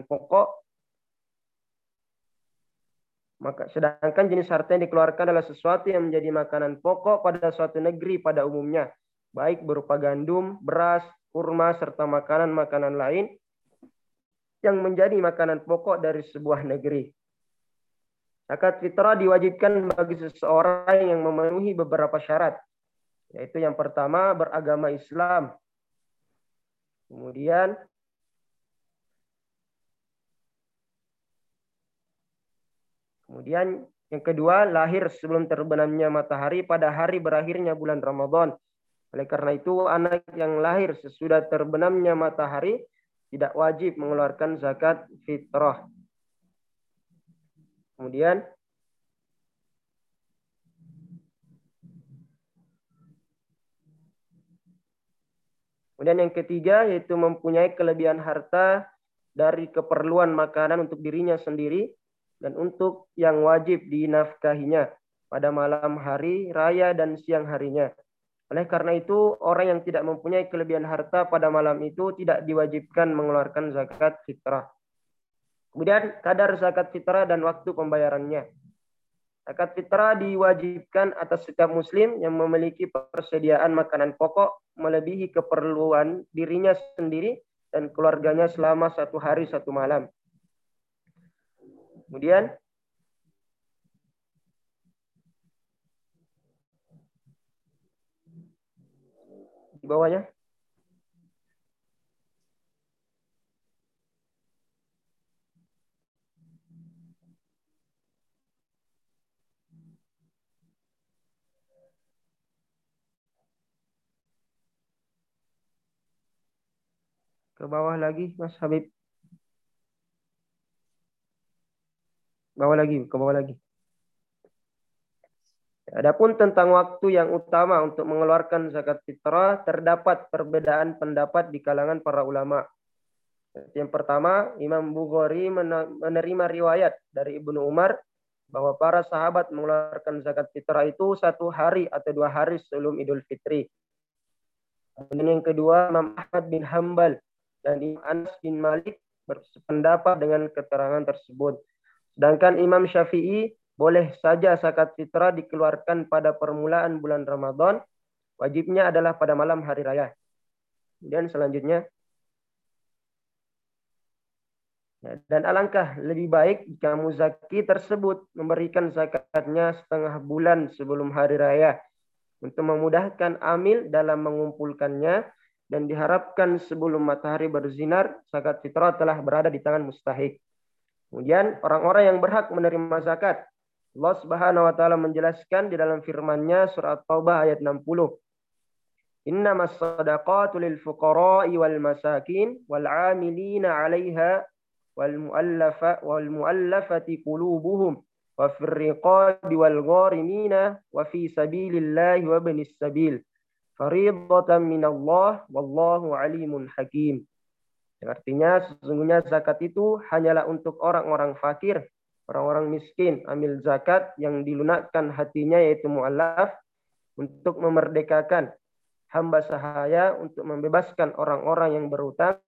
pokok maka sedangkan jenis harta yang dikeluarkan adalah sesuatu yang menjadi makanan pokok pada suatu negeri pada umumnya, baik berupa gandum, beras, kurma serta makanan-makanan lain yang menjadi makanan pokok dari sebuah negeri. Zakat fitrah diwajibkan bagi seseorang yang memenuhi beberapa syarat, yaitu yang pertama beragama Islam. Kemudian Kemudian yang kedua, lahir sebelum terbenamnya matahari pada hari berakhirnya bulan Ramadan. Oleh karena itu, anak yang lahir sesudah terbenamnya matahari tidak wajib mengeluarkan zakat fitrah. Kemudian Kemudian yang ketiga yaitu mempunyai kelebihan harta dari keperluan makanan untuk dirinya sendiri dan untuk yang wajib dinafkahinya pada malam hari raya dan siang harinya. Oleh karena itu, orang yang tidak mempunyai kelebihan harta pada malam itu tidak diwajibkan mengeluarkan zakat fitrah. Kemudian kadar zakat fitrah dan waktu pembayarannya. Zakat fitrah diwajibkan atas setiap muslim yang memiliki persediaan makanan pokok melebihi keperluan dirinya sendiri dan keluarganya selama satu hari satu malam. Kemudian di bawahnya ke bawah lagi Mas Habib. Bawa lagi, ke bawah lagi. Adapun tentang waktu yang utama untuk mengeluarkan zakat fitrah, terdapat perbedaan pendapat di kalangan para ulama. Yang pertama, Imam Bukhari menerima riwayat dari Ibnu Umar bahwa para sahabat mengeluarkan zakat fitrah itu satu hari atau dua hari sebelum Idul Fitri. Dan yang kedua, Imam Ahmad bin Hambal dan Imam Anas bin Malik berpendapat dengan keterangan tersebut. Sedangkan Imam Syafi'i boleh saja zakat fitrah dikeluarkan pada permulaan bulan Ramadan. Wajibnya adalah pada malam hari raya. Kemudian selanjutnya. Ya, dan alangkah lebih baik jika muzaki tersebut memberikan zakatnya setengah bulan sebelum hari raya untuk memudahkan amil dalam mengumpulkannya dan diharapkan sebelum matahari berzinar zakat fitrah telah berada di tangan mustahik. Kemudian orang-orang yang berhak menerima zakat. Allah Subhanahu wa taala menjelaskan di dalam firman-Nya surat Taubah ayat 60. Innamas sadaqatu lil fuqara'i wal masakin wal 'amilina 'alaiha wal mu'allafa wal mu'allafati qulubuhum wa fir riqabi wal gharimina wa fi sabilillahi wa ibnis sabil. Fariidatan minallah wallahu alimun hakim. Yang artinya sesungguhnya zakat itu hanyalah untuk orang-orang fakir, orang-orang miskin, amil zakat yang dilunakkan hatinya yaitu mu'allaf untuk memerdekakan hamba sahaya untuk membebaskan orang-orang yang berutang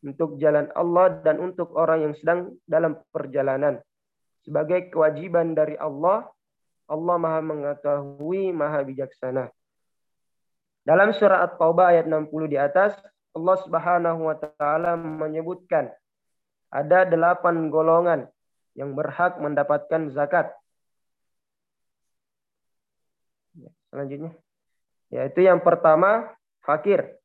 untuk jalan Allah dan untuk orang yang sedang dalam perjalanan. Sebagai kewajiban dari Allah, Allah maha mengetahui, maha bijaksana. Dalam surah At-Taubah ayat 60 di atas, Allah Subhanahu wa taala menyebutkan ada delapan golongan yang berhak mendapatkan zakat. Ya, selanjutnya, yaitu yang pertama fakir.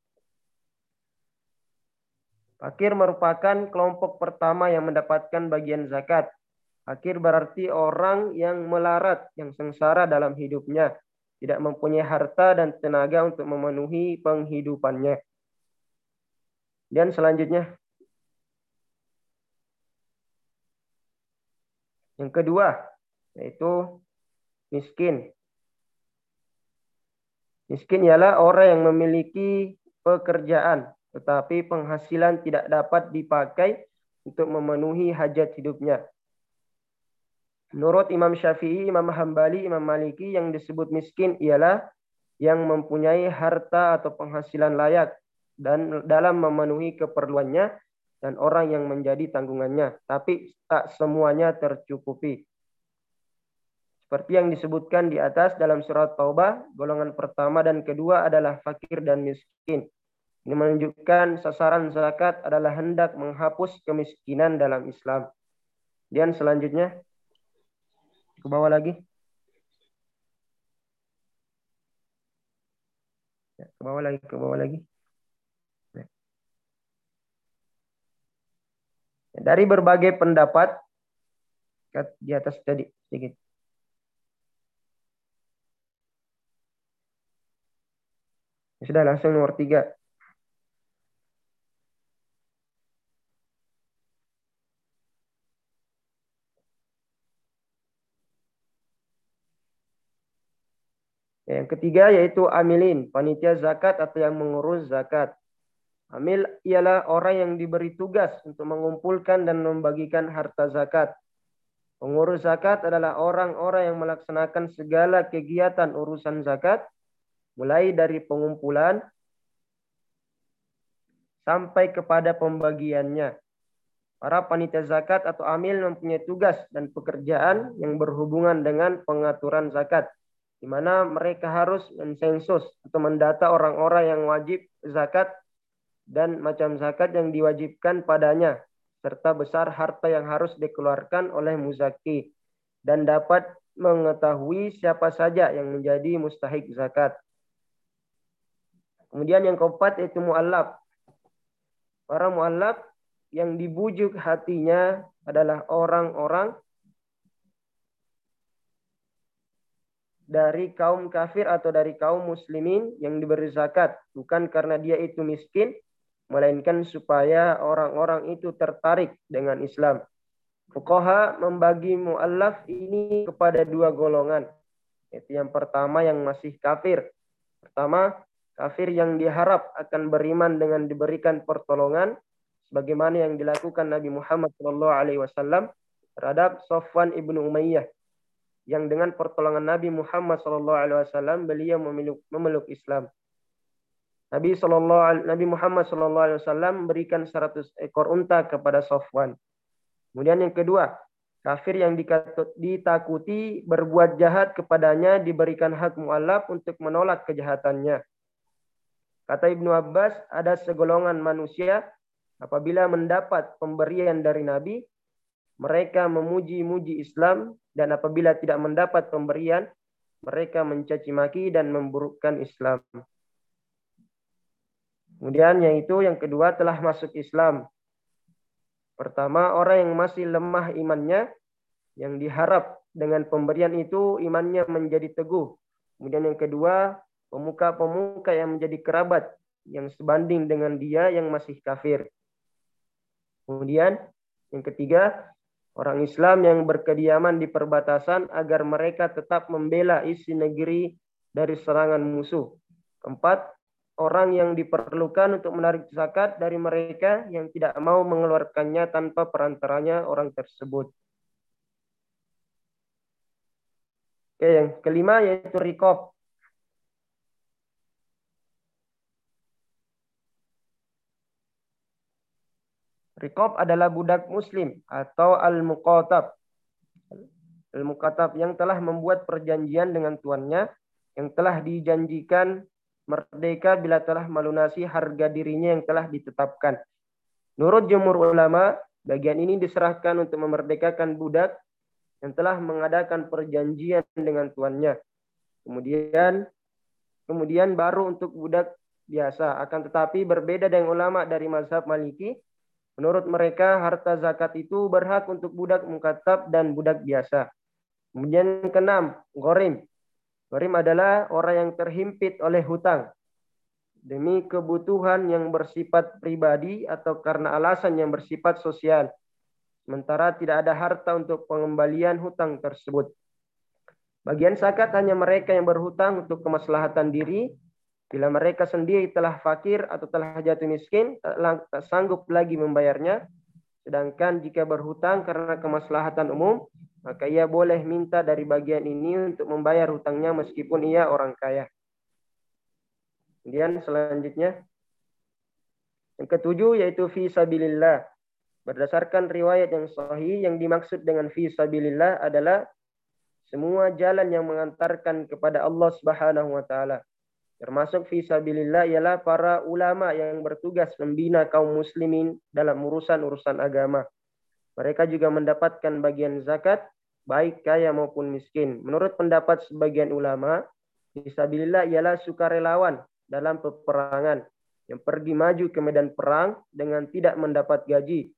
Fakir merupakan kelompok pertama yang mendapatkan bagian zakat. Fakir berarti orang yang melarat, yang sengsara dalam hidupnya, tidak mempunyai harta dan tenaga untuk memenuhi penghidupannya. Dan selanjutnya. Yang kedua, yaitu miskin. Miskin ialah orang yang memiliki pekerjaan, tetapi penghasilan tidak dapat dipakai untuk memenuhi hajat hidupnya. Menurut Imam Syafi'i, Imam Hambali, Imam Maliki yang disebut miskin ialah yang mempunyai harta atau penghasilan layak dan dalam memenuhi keperluannya dan orang yang menjadi tanggungannya, tapi tak semuanya tercukupi. Seperti yang disebutkan di atas dalam surat Taubah, golongan pertama dan kedua adalah fakir dan miskin. Ini menunjukkan sasaran zakat adalah hendak menghapus kemiskinan dalam Islam. Dan selanjutnya, ke bawah lagi. Ya, ke bawah lagi, ke bawah lagi. Dari berbagai pendapat di atas tadi sedikit. Ya, sudah langsung nomor tiga. Yang ketiga yaitu amilin, panitia zakat atau yang mengurus zakat. Amil ialah orang yang diberi tugas untuk mengumpulkan dan membagikan harta zakat. Pengurus zakat adalah orang-orang yang melaksanakan segala kegiatan urusan zakat, mulai dari pengumpulan sampai kepada pembagiannya. Para panitia zakat atau amil mempunyai tugas dan pekerjaan yang berhubungan dengan pengaturan zakat di mana mereka harus mensensus atau mendata orang-orang yang wajib zakat dan macam zakat yang diwajibkan padanya serta besar harta yang harus dikeluarkan oleh muzaki dan dapat mengetahui siapa saja yang menjadi mustahik zakat. Kemudian yang keempat yaitu mu'allaf. Para mu'allaf yang dibujuk hatinya adalah orang-orang dari kaum kafir atau dari kaum muslimin yang diberi zakat bukan karena dia itu miskin melainkan supaya orang-orang itu tertarik dengan Islam. Fuqaha membagi muallaf ini kepada dua golongan. Itu yang pertama yang masih kafir. Pertama, kafir yang diharap akan beriman dengan diberikan pertolongan sebagaimana yang dilakukan Nabi Muhammad SAW terhadap Sofwan ibnu Umayyah yang dengan pertolongan Nabi Muhammad SAW beliau memeluk Islam. Nabi Sallallahu Nabi Muhammad SAW berikan 100 ekor unta kepada Sofwan. Kemudian yang kedua, kafir yang ditakuti berbuat jahat kepadanya diberikan hak mualaf untuk menolak kejahatannya. Kata Ibnu Abbas, ada segolongan manusia apabila mendapat pemberian dari Nabi, mereka memuji-muji Islam dan apabila tidak mendapat pemberian, mereka mencaci maki dan memburukkan Islam. Kemudian yaitu yang kedua telah masuk Islam. Pertama, orang yang masih lemah imannya, yang diharap dengan pemberian itu imannya menjadi teguh. Kemudian yang kedua, pemuka-pemuka yang menjadi kerabat yang sebanding dengan dia yang masih kafir. Kemudian yang ketiga, orang Islam yang berkediaman di perbatasan agar mereka tetap membela isi negeri dari serangan musuh. Keempat, orang yang diperlukan untuk menarik zakat dari mereka yang tidak mau mengeluarkannya tanpa perantaranya orang tersebut. Oke, yang kelima yaitu rikob. Rikob adalah budak muslim atau al-muqatab. Al-muqatab yang telah membuat perjanjian dengan tuannya yang telah dijanjikan merdeka bila telah melunasi harga dirinya yang telah ditetapkan. Menurut jumhur ulama, bagian ini diserahkan untuk memerdekakan budak yang telah mengadakan perjanjian dengan tuannya. Kemudian kemudian baru untuk budak biasa. Akan tetapi berbeda dengan ulama dari mazhab Maliki Menurut mereka, harta zakat itu berhak untuk budak mukatab dan budak biasa. Kemudian keenam, gorim. Gorim adalah orang yang terhimpit oleh hutang. Demi kebutuhan yang bersifat pribadi atau karena alasan yang bersifat sosial. Sementara tidak ada harta untuk pengembalian hutang tersebut. Bagian zakat hanya mereka yang berhutang untuk kemaslahatan diri Bila mereka sendiri telah fakir atau telah jatuh miskin, tak sanggup lagi membayarnya. Sedangkan jika berhutang karena kemaslahatan umum, maka ia boleh minta dari bagian ini untuk membayar hutangnya meskipun ia orang kaya. Kemudian selanjutnya, yang ketujuh yaitu fi sabilillah. Berdasarkan riwayat yang sahih yang dimaksud dengan fi sabilillah adalah semua jalan yang mengantarkan kepada Allah Subhanahu wa taala. Termasuk fi sabilillah ialah para ulama yang bertugas membina kaum muslimin dalam urusan-urusan agama. Mereka juga mendapatkan bagian zakat baik kaya maupun miskin. Menurut pendapat sebagian ulama, fisabilillah ialah sukarelawan dalam peperangan yang pergi maju ke medan perang dengan tidak mendapat gaji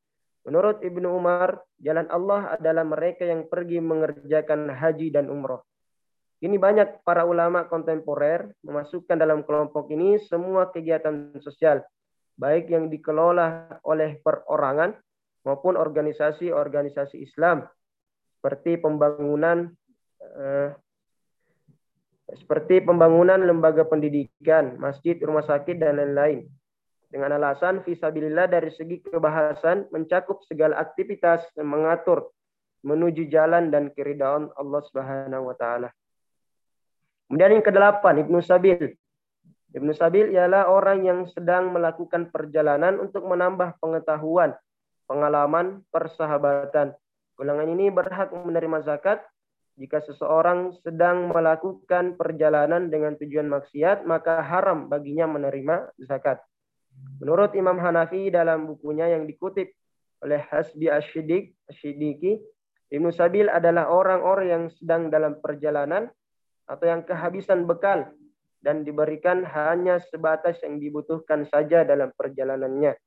Menurut Ibnu Umar, jalan Allah adalah mereka yang pergi mengerjakan haji dan umroh. Ini banyak para ulama kontemporer memasukkan dalam kelompok ini semua kegiatan sosial, baik yang dikelola oleh perorangan maupun organisasi-organisasi Islam, seperti pembangunan eh, seperti pembangunan lembaga pendidikan, masjid, rumah sakit, dan lain-lain dengan alasan visabilillah dari segi kebahasan mencakup segala aktivitas mengatur menuju jalan dan keridhaan Allah Subhanahu wa taala. Kemudian yang kedelapan Ibnu Sabil. Ibnu Sabil ialah orang yang sedang melakukan perjalanan untuk menambah pengetahuan, pengalaman, persahabatan. Golongan ini berhak menerima zakat jika seseorang sedang melakukan perjalanan dengan tujuan maksiat, maka haram baginya menerima zakat. Menurut Imam Hanafi dalam bukunya yang dikutip oleh Hasbi Ashidik, Ashidiki, Ibnu Sabil adalah orang-orang yang sedang dalam perjalanan atau yang kehabisan bekal dan diberikan hanya sebatas yang dibutuhkan saja dalam perjalanannya.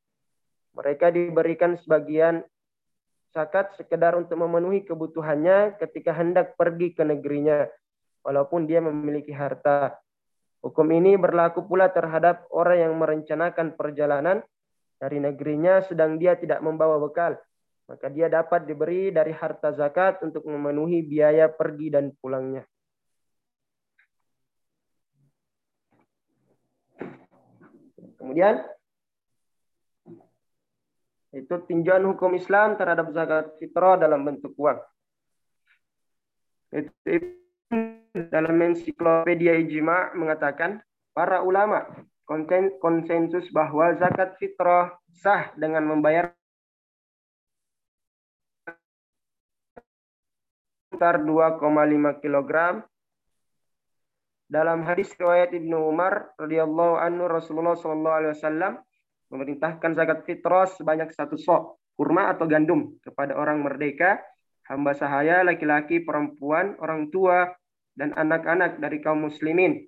Mereka diberikan sebagian zakat sekedar untuk memenuhi kebutuhannya ketika hendak pergi ke negerinya, walaupun dia memiliki harta. Hukum ini berlaku pula terhadap orang yang merencanakan perjalanan dari negerinya sedang dia tidak membawa bekal. Maka dia dapat diberi dari harta zakat untuk memenuhi biaya pergi dan pulangnya. Kemudian itu tinjauan hukum Islam terhadap zakat fitrah dalam bentuk uang. Itu, itu dalam ensiklopedia ijma mengatakan para ulama konsensus bahwa zakat fitrah sah dengan membayar sekitar 2,5 kg dalam hadis riwayat Ibnu Umar radhiyallahu anhu Rasulullah sallallahu alaihi wasallam memerintahkan zakat fitrah sebanyak satu sok kurma atau gandum kepada orang merdeka, hamba sahaya, laki-laki, perempuan, orang tua, dan anak-anak dari kaum muslimin.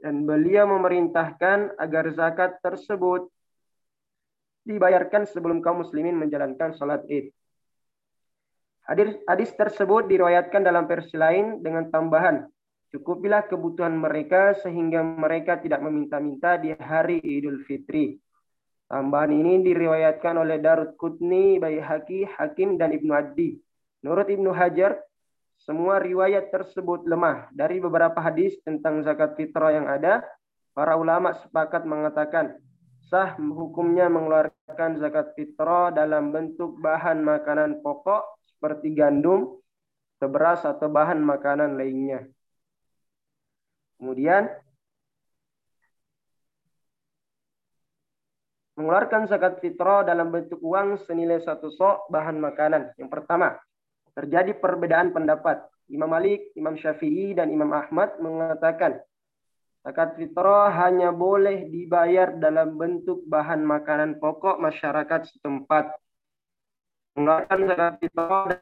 Dan beliau memerintahkan agar zakat tersebut dibayarkan sebelum kaum muslimin menjalankan salat id. Hadis tersebut diriwayatkan dalam versi lain dengan tambahan cukupilah kebutuhan mereka sehingga mereka tidak meminta-minta di hari Idul Fitri. Tambahan ini diriwayatkan oleh Darut Qutni, Bayhaqi, Hakim, dan Ibnu Adi. Menurut Ibnu Hajar, semua riwayat tersebut lemah. Dari beberapa hadis tentang zakat fitrah yang ada, para ulama sepakat mengatakan sah hukumnya mengeluarkan zakat fitrah dalam bentuk bahan makanan pokok seperti gandum, beras atau bahan makanan lainnya. Kemudian mengeluarkan zakat fitrah dalam bentuk uang senilai satu sok bahan makanan. Yang pertama, terjadi perbedaan pendapat. Imam Malik, Imam Syafi'i, dan Imam Ahmad mengatakan zakat fitrah hanya boleh dibayar dalam bentuk bahan makanan pokok masyarakat setempat. Mengeluarkan zakat fitrah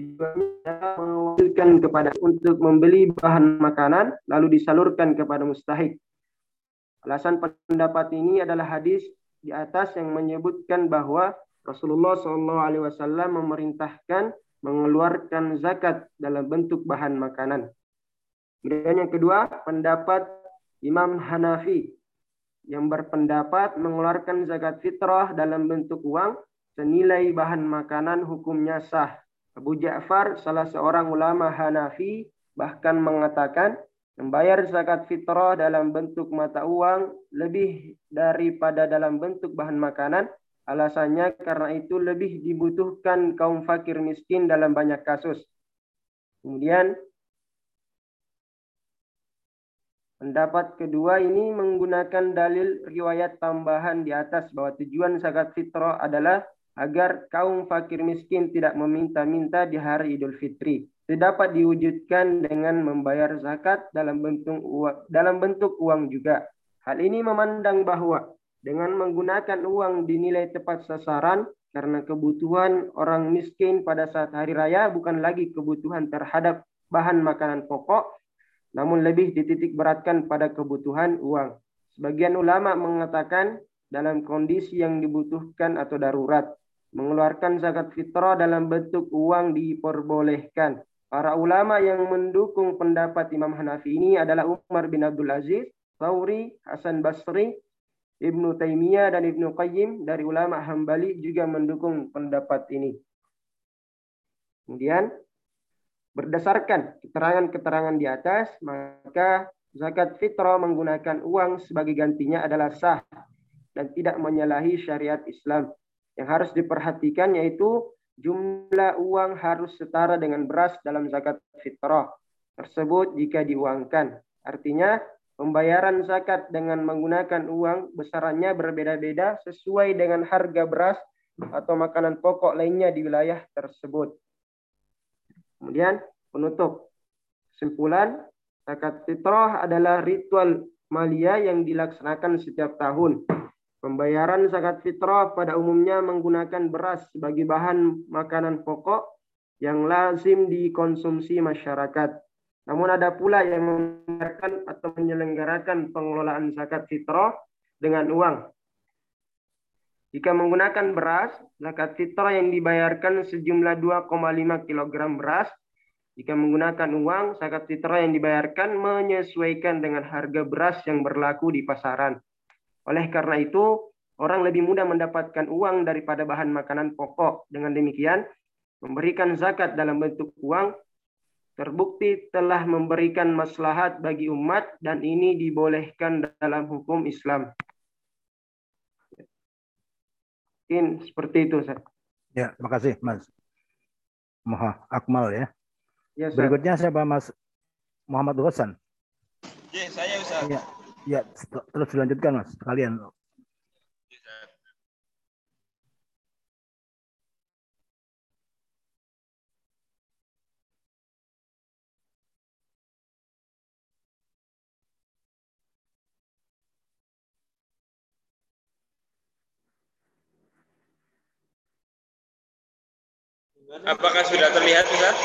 mewakilkan kepada untuk membeli bahan makanan lalu disalurkan kepada mustahik. Alasan pendapat ini adalah hadis di atas yang menyebutkan bahwa Rasulullah SAW memerintahkan mengeluarkan zakat dalam bentuk bahan makanan. Kemudian yang kedua, pendapat Imam Hanafi yang berpendapat mengeluarkan zakat fitrah dalam bentuk uang senilai bahan makanan hukumnya sah Abu Ja'far, salah seorang ulama Hanafi, bahkan mengatakan membayar zakat fitrah dalam bentuk mata uang lebih daripada dalam bentuk bahan makanan. Alasannya karena itu lebih dibutuhkan kaum fakir miskin dalam banyak kasus. Kemudian Pendapat kedua ini menggunakan dalil riwayat tambahan di atas bahwa tujuan zakat fitrah adalah agar kaum fakir miskin tidak meminta-minta di hari Idul Fitri. Dapat diwujudkan dengan membayar zakat dalam bentuk uang, dalam bentuk uang juga. Hal ini memandang bahwa dengan menggunakan uang dinilai tepat sasaran karena kebutuhan orang miskin pada saat hari raya bukan lagi kebutuhan terhadap bahan makanan pokok, namun lebih dititik beratkan pada kebutuhan uang. Sebagian ulama mengatakan dalam kondisi yang dibutuhkan atau darurat, mengeluarkan zakat fitrah dalam bentuk uang diperbolehkan. Para ulama yang mendukung pendapat Imam Hanafi ini adalah Umar bin Abdul Aziz, Thawri, Hasan Basri, Ibnu Taimiyah dan Ibnu Qayyim dari ulama Hambali juga mendukung pendapat ini. Kemudian Berdasarkan keterangan-keterangan di atas, maka zakat fitrah menggunakan uang sebagai gantinya adalah sah dan tidak menyalahi syariat Islam. Yang harus diperhatikan yaitu jumlah uang harus setara dengan beras dalam zakat fitrah tersebut jika diuangkan. Artinya, pembayaran zakat dengan menggunakan uang besarannya berbeda-beda sesuai dengan harga beras atau makanan pokok lainnya di wilayah tersebut. Kemudian penutup. Kesimpulan, zakat fitrah adalah ritual malia yang dilaksanakan setiap tahun. Pembayaran zakat fitrah pada umumnya menggunakan beras sebagai bahan makanan pokok yang lazim dikonsumsi masyarakat. Namun ada pula yang membiarkan atau menyelenggarakan pengelolaan zakat fitrah dengan uang. Jika menggunakan beras, zakat fitrah yang dibayarkan sejumlah 2,5 kg beras. Jika menggunakan uang, zakat fitrah yang dibayarkan menyesuaikan dengan harga beras yang berlaku di pasaran. Oleh karena itu, orang lebih mudah mendapatkan uang daripada bahan makanan pokok. Dengan demikian, memberikan zakat dalam bentuk uang terbukti telah memberikan maslahat bagi umat dan ini dibolehkan dalam hukum Islam. Mungkin seperti itu, Ustaz. Ya, makasih, Mas. Moha Akmal ya. ya Berikutnya siapa Mas Muhammad Hasan? Ya, saya Ustaz. Ya, ya terus dilanjutkan Mas, kalian. Apakah sudah terlihat, Ustaz?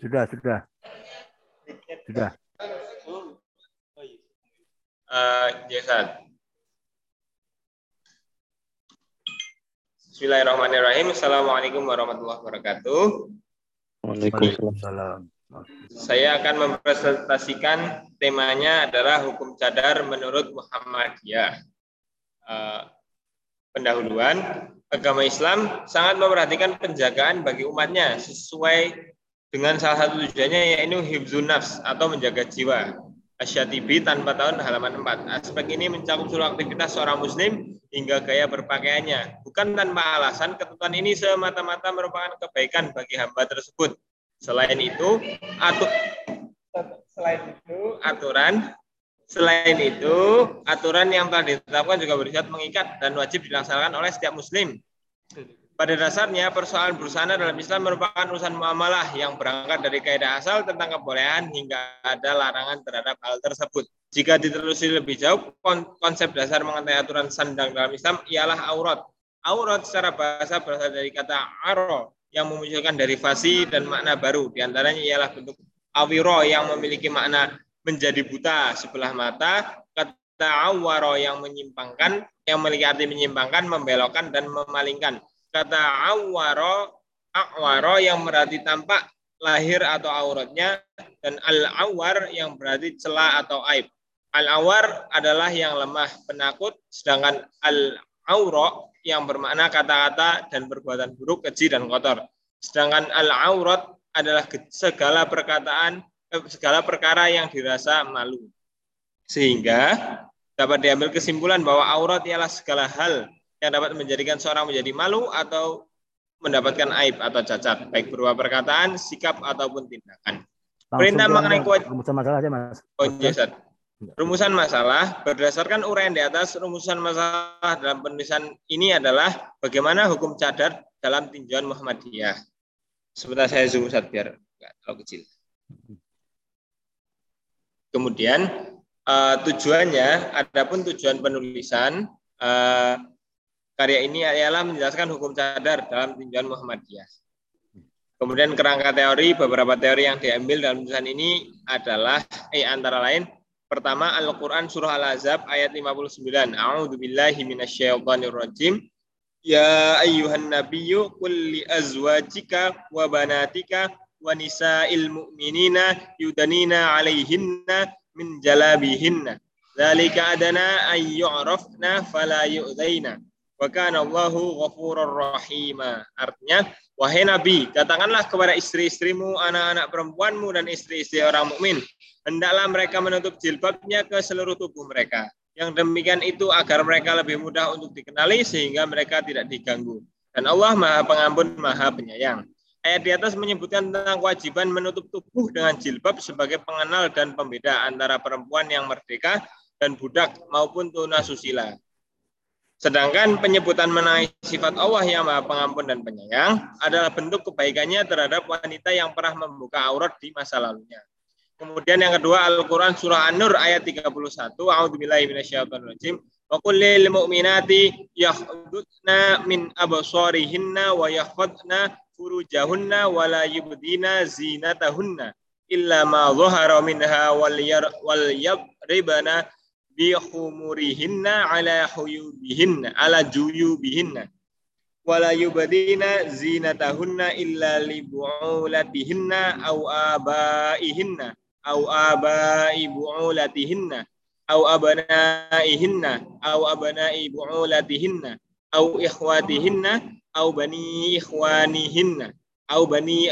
Sudah, sudah. Sudah. Uh, ya, Bismillahirrahmanirrahim. Assalamualaikum warahmatullahi wabarakatuh. Waalaikumsalam. Saya akan mempresentasikan temanya adalah hukum cadar menurut Muhammadiyah. Uh, pendahuluan, agama Islam sangat memperhatikan penjagaan bagi umatnya sesuai dengan salah satu tujuannya yaitu hibzun nafs atau menjaga jiwa. Asyatibi tanpa tahun halaman 4. Aspek ini mencakup seluruh aktivitas seorang muslim hingga gaya berpakaiannya. Bukan tanpa alasan, ketentuan ini semata-mata merupakan kebaikan bagi hamba tersebut. Selain itu, atur, selain itu aturan Selain itu, aturan yang telah ditetapkan juga bersifat mengikat dan wajib dilaksanakan oleh setiap muslim. Pada dasarnya, persoalan busana dalam Islam merupakan urusan muamalah yang berangkat dari kaidah asal tentang kebolehan hingga ada larangan terhadap hal tersebut. Jika ditelusuri lebih jauh, konsep dasar mengenai aturan sandang dalam Islam ialah aurat. Aurat secara bahasa berasal dari kata aro yang memunculkan derivasi dan makna baru. Di antaranya ialah bentuk awiro yang memiliki makna menjadi buta sebelah mata, kata awaro yang menyimpangkan, yang memiliki arti menyimpangkan, membelokkan, dan memalingkan. Kata awaro, awaro yang berarti tampak lahir atau auratnya, dan al-awar yang berarti celah atau aib. Al-awar adalah yang lemah, penakut, sedangkan al-auro yang bermakna kata-kata dan perbuatan buruk, keji, dan kotor. Sedangkan al-aurat adalah segala perkataan segala perkara yang dirasa malu. Sehingga dapat diambil kesimpulan bahwa aurat ialah segala hal yang dapat menjadikan seorang menjadi malu atau mendapatkan aib atau cacat, baik berupa perkataan, sikap, ataupun tindakan. Langsung Perintah mengenai kewajiban. Masalah aja, Mas. Oh, iya, Rumusan masalah berdasarkan uraian di atas rumusan masalah dalam penulisan ini adalah bagaimana hukum cadar dalam tinjauan Muhammadiyah. Sebentar saya zoom saat biar nggak terlalu kecil. Kemudian uh, tujuannya, adapun tujuan penulisan uh, karya ini ialah menjelaskan hukum cadar dalam tinjauan Muhammadiyah. Kemudian kerangka teori, beberapa teori yang diambil dalam tulisan ini adalah eh antara lain Pertama Al-Qur'an surah Al-Ahzab ayat 59. A'udzu billahi rajim. Ya ayyuhan nabiyyu qul li azwajika wa banatika wa nisa'il mu'minina yudanina 'alaihinna min jalabihinna. Dzalika adana ay yu'rafna fala. Wa kana Allahu ghafurur rahima. Artinya, wahai Nabi, katakanlah kepada istri-istrimu, anak-anak perempuanmu dan istri-istri orang mukmin hendaklah mereka menutup jilbabnya ke seluruh tubuh mereka. Yang demikian itu agar mereka lebih mudah untuk dikenali sehingga mereka tidak diganggu. Dan Allah Maha Pengampun, Maha Penyayang. Ayat di atas menyebutkan tentang kewajiban menutup tubuh dengan jilbab sebagai pengenal dan pembeda antara perempuan yang merdeka dan budak maupun tuna susila. Sedangkan penyebutan mengenai sifat Allah yang Maha Pengampun dan Penyayang adalah bentuk kebaikannya terhadap wanita yang pernah membuka aurat di masa lalunya. Kemudian yang kedua Al-Qur'an surah An-Nur ayat 31. A'udzubillahi minasyaitonirrajim. Wa qul mu'minati yakhdudna min absarihinna wa yakhudna furujahunna wa la yubdina zinatahunna illa ma dhahara minha wal yabribana bi khumurihinna ala huyubihinna ala juyubihinna. Wala yubdina zinatahunna illa li bu'ulatihinna aw abaihinna au abai bu'ulatihinna au abnaihinna au abnai bu'ulatihinna au ikhwatihinna au bani ikhwanihinna au bani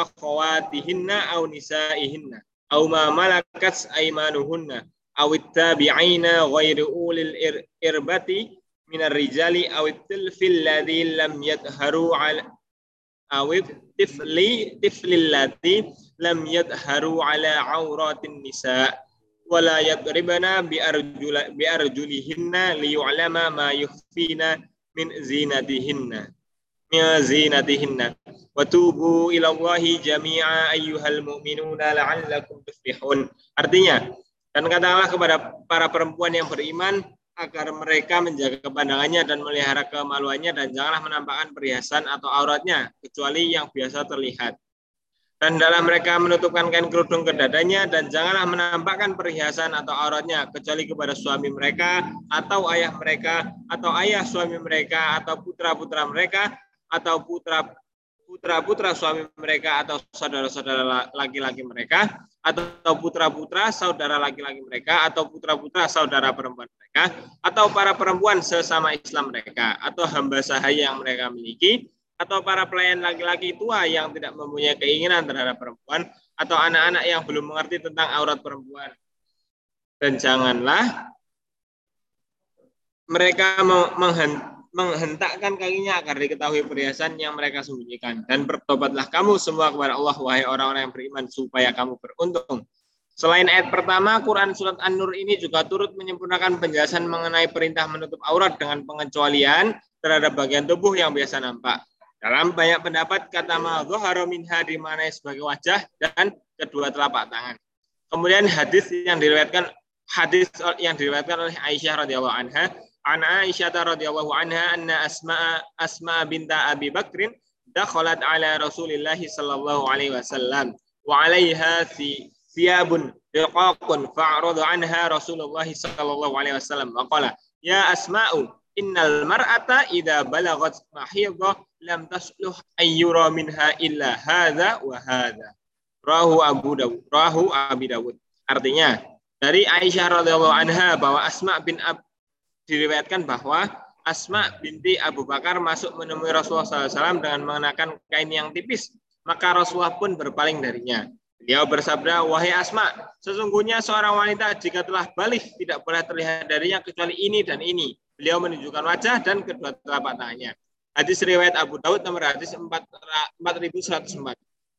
akhawatihinna au nisaihinna au ma malakat aymanuhunna أو التابعين غير أولي الإربة من الرجال أو الطفل الذي لم يظهروا على أو الطفل طفل الذي لم يظهروا على عورات النساء. ولا يضربن بأرجل بأرجلهن ليعلم ما يخفين من زينتهن. من زينتهن. وتوبوا إلى الله جميعا أيها المؤمنون لعلكم تفلحون. Artinya dan katakanlah kepada para perempuan yang beriman agar mereka menjaga pandangannya dan melihara kemaluannya dan janganlah menampakkan perhiasan atau auratnya kecuali yang biasa terlihat. Dan dalam mereka menutupkan kain kerudung ke dadanya dan janganlah menampakkan perhiasan atau auratnya kecuali kepada suami mereka atau ayah mereka atau ayah suami mereka atau putra-putra mereka atau putra putra-putra suami mereka atau saudara-saudara laki-laki mereka atau putra-putra saudara laki-laki mereka atau putra-putra saudara perempuan mereka atau para perempuan sesama Islam mereka atau hamba sahaya yang mereka miliki atau para pelayan laki-laki tua yang tidak mempunyai keinginan terhadap perempuan atau anak-anak yang belum mengerti tentang aurat perempuan. Dan janganlah mereka menghentakkan kakinya agar diketahui perhiasan yang mereka sembunyikan. Dan bertobatlah kamu semua kepada Allah, wahai orang-orang yang beriman, supaya kamu beruntung. Selain ayat pertama, Quran Surat An-Nur ini juga turut menyempurnakan penjelasan mengenai perintah menutup aurat dengan pengecualian terhadap bagian tubuh yang biasa nampak. Dalam banyak pendapat kata madhhara minha mana sebagai wajah dan kedua telapak tangan. Kemudian hadis yang diriwayatkan hadis yang diriwayatkan oleh Aisyah radhiyallahu anha, an Aisyah radhiyallahu anha anna Asma Asma binta Abi Bakrin dakhalat ala Rasulillah sallallahu alaihi wasallam wa 'alaiha fi thiyabun riqaqun fa'rada anha Rasulullah sallallahu alaihi wasallam wa qala ya Asma'u innal mar'ata idza balagat mahidha lam tasluh ayyura minha illa hadza wa hadza. Rahu Abu Dawud. Rahu Abi Dawud. Artinya dari Aisyah radhiyallahu anha bahwa Asma bin Ab diriwayatkan bahwa Asma binti Abu Bakar masuk menemui Rasulullah SAW dengan mengenakan kain yang tipis. Maka Rasulullah pun berpaling darinya. Beliau bersabda, wahai Asma, sesungguhnya seorang wanita jika telah balik tidak boleh terlihat darinya kecuali ini dan ini. Beliau menunjukkan wajah dan kedua telapak tangannya. Hadis riwayat Abu Daud nomor hadis 4104.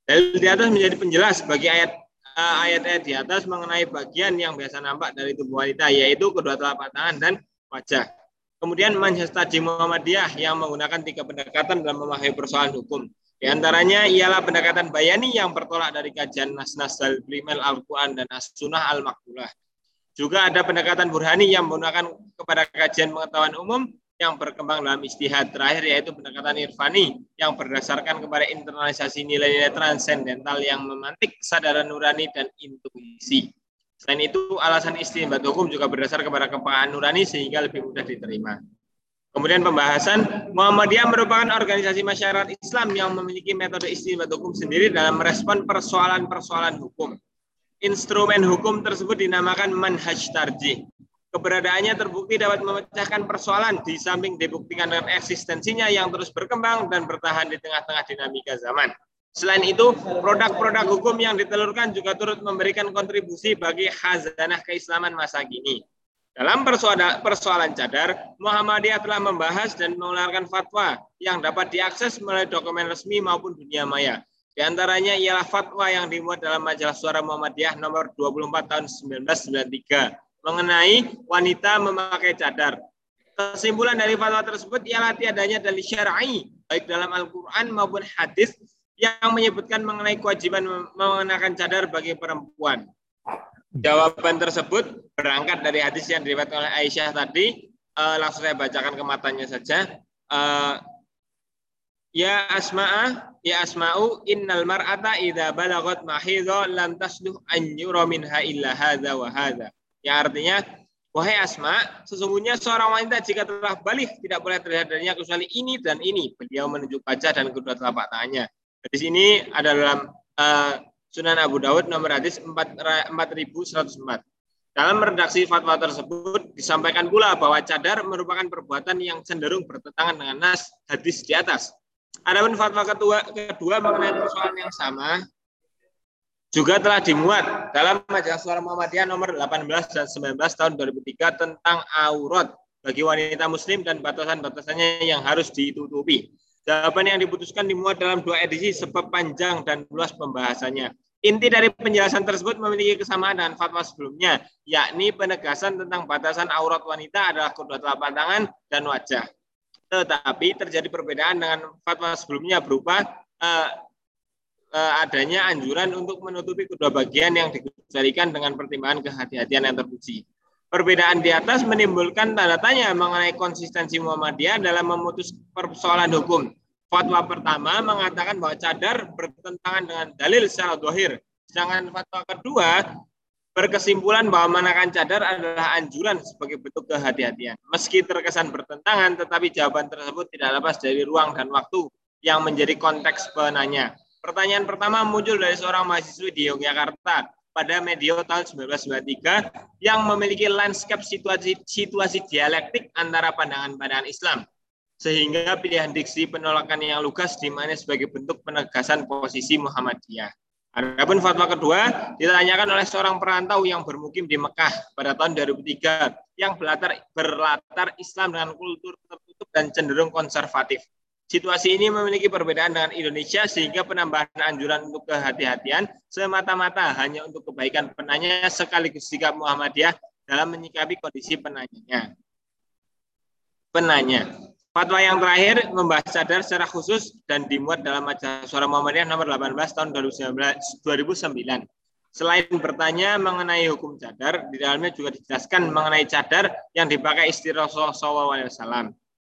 Dalil di atas menjadi penjelas bagi ayat eh, ayat-ayat di atas mengenai bagian yang biasa nampak dari tubuh wanita, yaitu kedua telapak tangan dan wajah. Kemudian Manhaj Muhammadiyah yang menggunakan tiga pendekatan dalam memahami persoalan hukum. Di antaranya ialah pendekatan bayani yang bertolak dari kajian nas-nas al-primel Al-Quran dan as-sunnah al-makbulah. Juga ada pendekatan burhani yang menggunakan kepada kajian pengetahuan umum yang berkembang dalam istihad terakhir yaitu pendekatan irfani yang berdasarkan kepada internalisasi nilai-nilai transendental yang memantik kesadaran nurani dan intuisi. Selain itu, alasan istimbat hukum juga berdasar kepada kepekaan nurani sehingga lebih mudah diterima. Kemudian pembahasan Muhammadiyah merupakan organisasi masyarakat Islam yang memiliki metode istimbat hukum sendiri dalam merespon persoalan-persoalan hukum. Instrumen hukum tersebut dinamakan manhaj tarjih Keberadaannya terbukti dapat memecahkan persoalan di samping dibuktikan dengan eksistensinya yang terus berkembang dan bertahan di tengah-tengah dinamika zaman. Selain itu, produk-produk hukum yang ditelurkan juga turut memberikan kontribusi bagi khazanah keislaman masa kini. Dalam persoalan, cadar, Muhammadiyah telah membahas dan mengeluarkan fatwa yang dapat diakses melalui dokumen resmi maupun dunia maya. Di antaranya ialah fatwa yang dimuat dalam majalah Suara Muhammadiyah nomor 24 tahun 1993 mengenai wanita memakai cadar. Kesimpulan dari fatwa tersebut ialah tiadanya dalil syar'i baik dalam Al-Qur'an maupun hadis yang menyebutkan mengenai kewajiban mengenakan cadar bagi perempuan. Jawaban tersebut berangkat dari hadis yang diriwayatkan oleh Aisyah tadi. Uh, langsung saya bacakan ke matanya saja. Uh, ya asma'a, ya asma'u innal mar'ata idza balagat mahidha lam tasluh an yura minha illa hadza wa hadza. Yang artinya, wahai Asma, sesungguhnya seorang wanita jika telah balik tidak boleh terlihat darinya kecuali ini dan ini. Beliau menunjuk wajah dan kedua telapak tangannya. Di sini ada dalam uh, Sunan Abu Dawud nomor hadis 4104. Dalam redaksi fatwa tersebut disampaikan pula bahwa cadar merupakan perbuatan yang cenderung bertentangan dengan nas hadis di atas. Adapun fatwa kedua, kedua mengenai persoalan yang sama juga telah dimuat dalam majalah suara Muhammadiyah nomor 18 dan 19 tahun 2003 tentang aurat bagi wanita muslim dan batasan-batasannya yang harus ditutupi. Jawaban yang diputuskan dimuat dalam dua edisi sebab panjang dan luas pembahasannya. Inti dari penjelasan tersebut memiliki kesamaan dengan fatwa sebelumnya, yakni penegasan tentang batasan aurat wanita adalah kedua telapak tangan dan wajah. Tetapi terjadi perbedaan dengan fatwa sebelumnya berupa uh, Eh, adanya anjuran untuk menutupi kedua bagian yang dikecualikan dengan pertimbangan kehati-hatian yang terpuji. Perbedaan di atas menimbulkan tanda tanya mengenai konsistensi Muhammadiyah dalam memutus persoalan hukum. Fatwa pertama mengatakan bahwa cadar bertentangan dengan dalil secara dohir. Sedangkan fatwa kedua berkesimpulan bahwa menakan cadar adalah anjuran sebagai bentuk kehati-hatian. Meski terkesan bertentangan, tetapi jawaban tersebut tidak lepas dari ruang dan waktu yang menjadi konteks penanya. Pertanyaan pertama muncul dari seorang mahasiswi di Yogyakarta pada medio tahun 1993 yang memiliki landscape situasi, situasi dialektik antara pandangan-pandangan Islam. Sehingga pilihan diksi penolakan yang lugas di mana sebagai bentuk penegasan posisi Muhammadiyah. Adapun fatwa kedua ditanyakan oleh seorang perantau yang bermukim di Mekah pada tahun 2003 yang berlatar, berlatar Islam dengan kultur tertutup dan cenderung konservatif. Situasi ini memiliki perbedaan dengan Indonesia sehingga penambahan anjuran untuk kehati-hatian semata-mata hanya untuk kebaikan penanya sekaligus sikap Muhammadiyah dalam menyikapi kondisi penanyanya. Penanya. Fatwa yang terakhir membahas cadar secara khusus dan dimuat dalam majalah Suara Muhammadiyah nomor 18 tahun 2009. Selain bertanya mengenai hukum cadar, di dalamnya juga dijelaskan mengenai cadar yang dipakai istri Rasulullah SAW.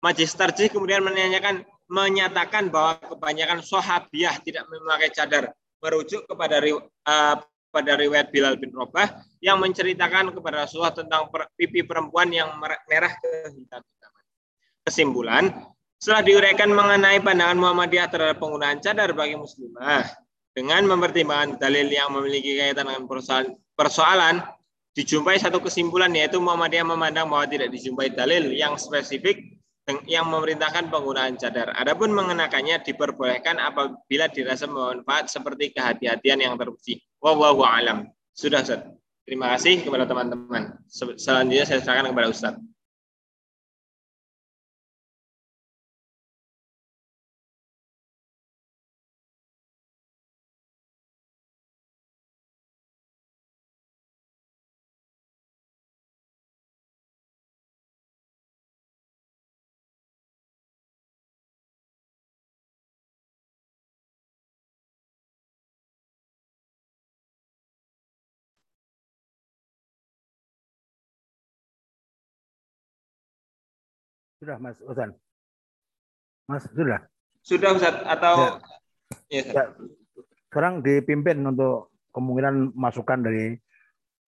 Majlis Tarjih kemudian menanyakan menyatakan bahwa kebanyakan sahabiah tidak memakai cadar merujuk kepada uh, pada riwayat Bilal bin Robah yang menceritakan kepada Rasulullah tentang pipi perempuan yang merah kehitam-hitaman. Kesimpulan, setelah diuraikan mengenai pandangan Muhammadiyah terhadap penggunaan cadar bagi muslimah dengan mempertimbangkan dalil yang memiliki kaitan dengan persoalan, persoalan dijumpai satu kesimpulan yaitu Muhammadiyah memandang bahwa tidak dijumpai dalil yang spesifik yang memerintahkan penggunaan cadar. Adapun mengenakannya diperbolehkan apabila dirasa bermanfaat seperti kehati-hatian yang terpuji. Wallahu alam. Sudah, Ustaz. Terima kasih kepada teman-teman. Selanjutnya saya serahkan kepada Ustaz. Sudah Mas Usan. Mas sudah. Sudah Ustaz atau ya. Ya, ya. Sekarang dipimpin untuk kemungkinan masukan dari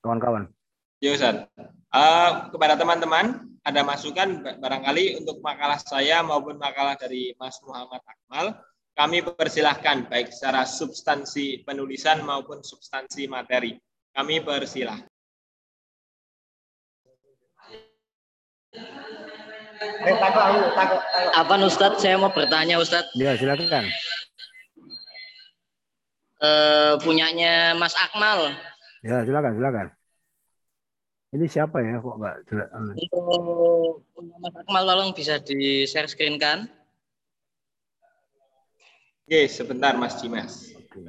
kawan-kawan. Ya Ustaz. Uh, kepada teman-teman ada masukan barangkali untuk makalah saya maupun makalah dari Mas Muhammad Akmal kami persilahkan baik secara substansi penulisan maupun substansi materi. Kami persilahkan. Eh, Apa Ustadz? Saya mau bertanya Ustadz. Ya silakan. Uh, punyanya Mas Akmal. Ya silakan silakan. Ini siapa ya kok nggak jelas? Untuk Mas Akmal tolong bisa di share screen kan? Oke, sebentar Mas Cimas. Oke.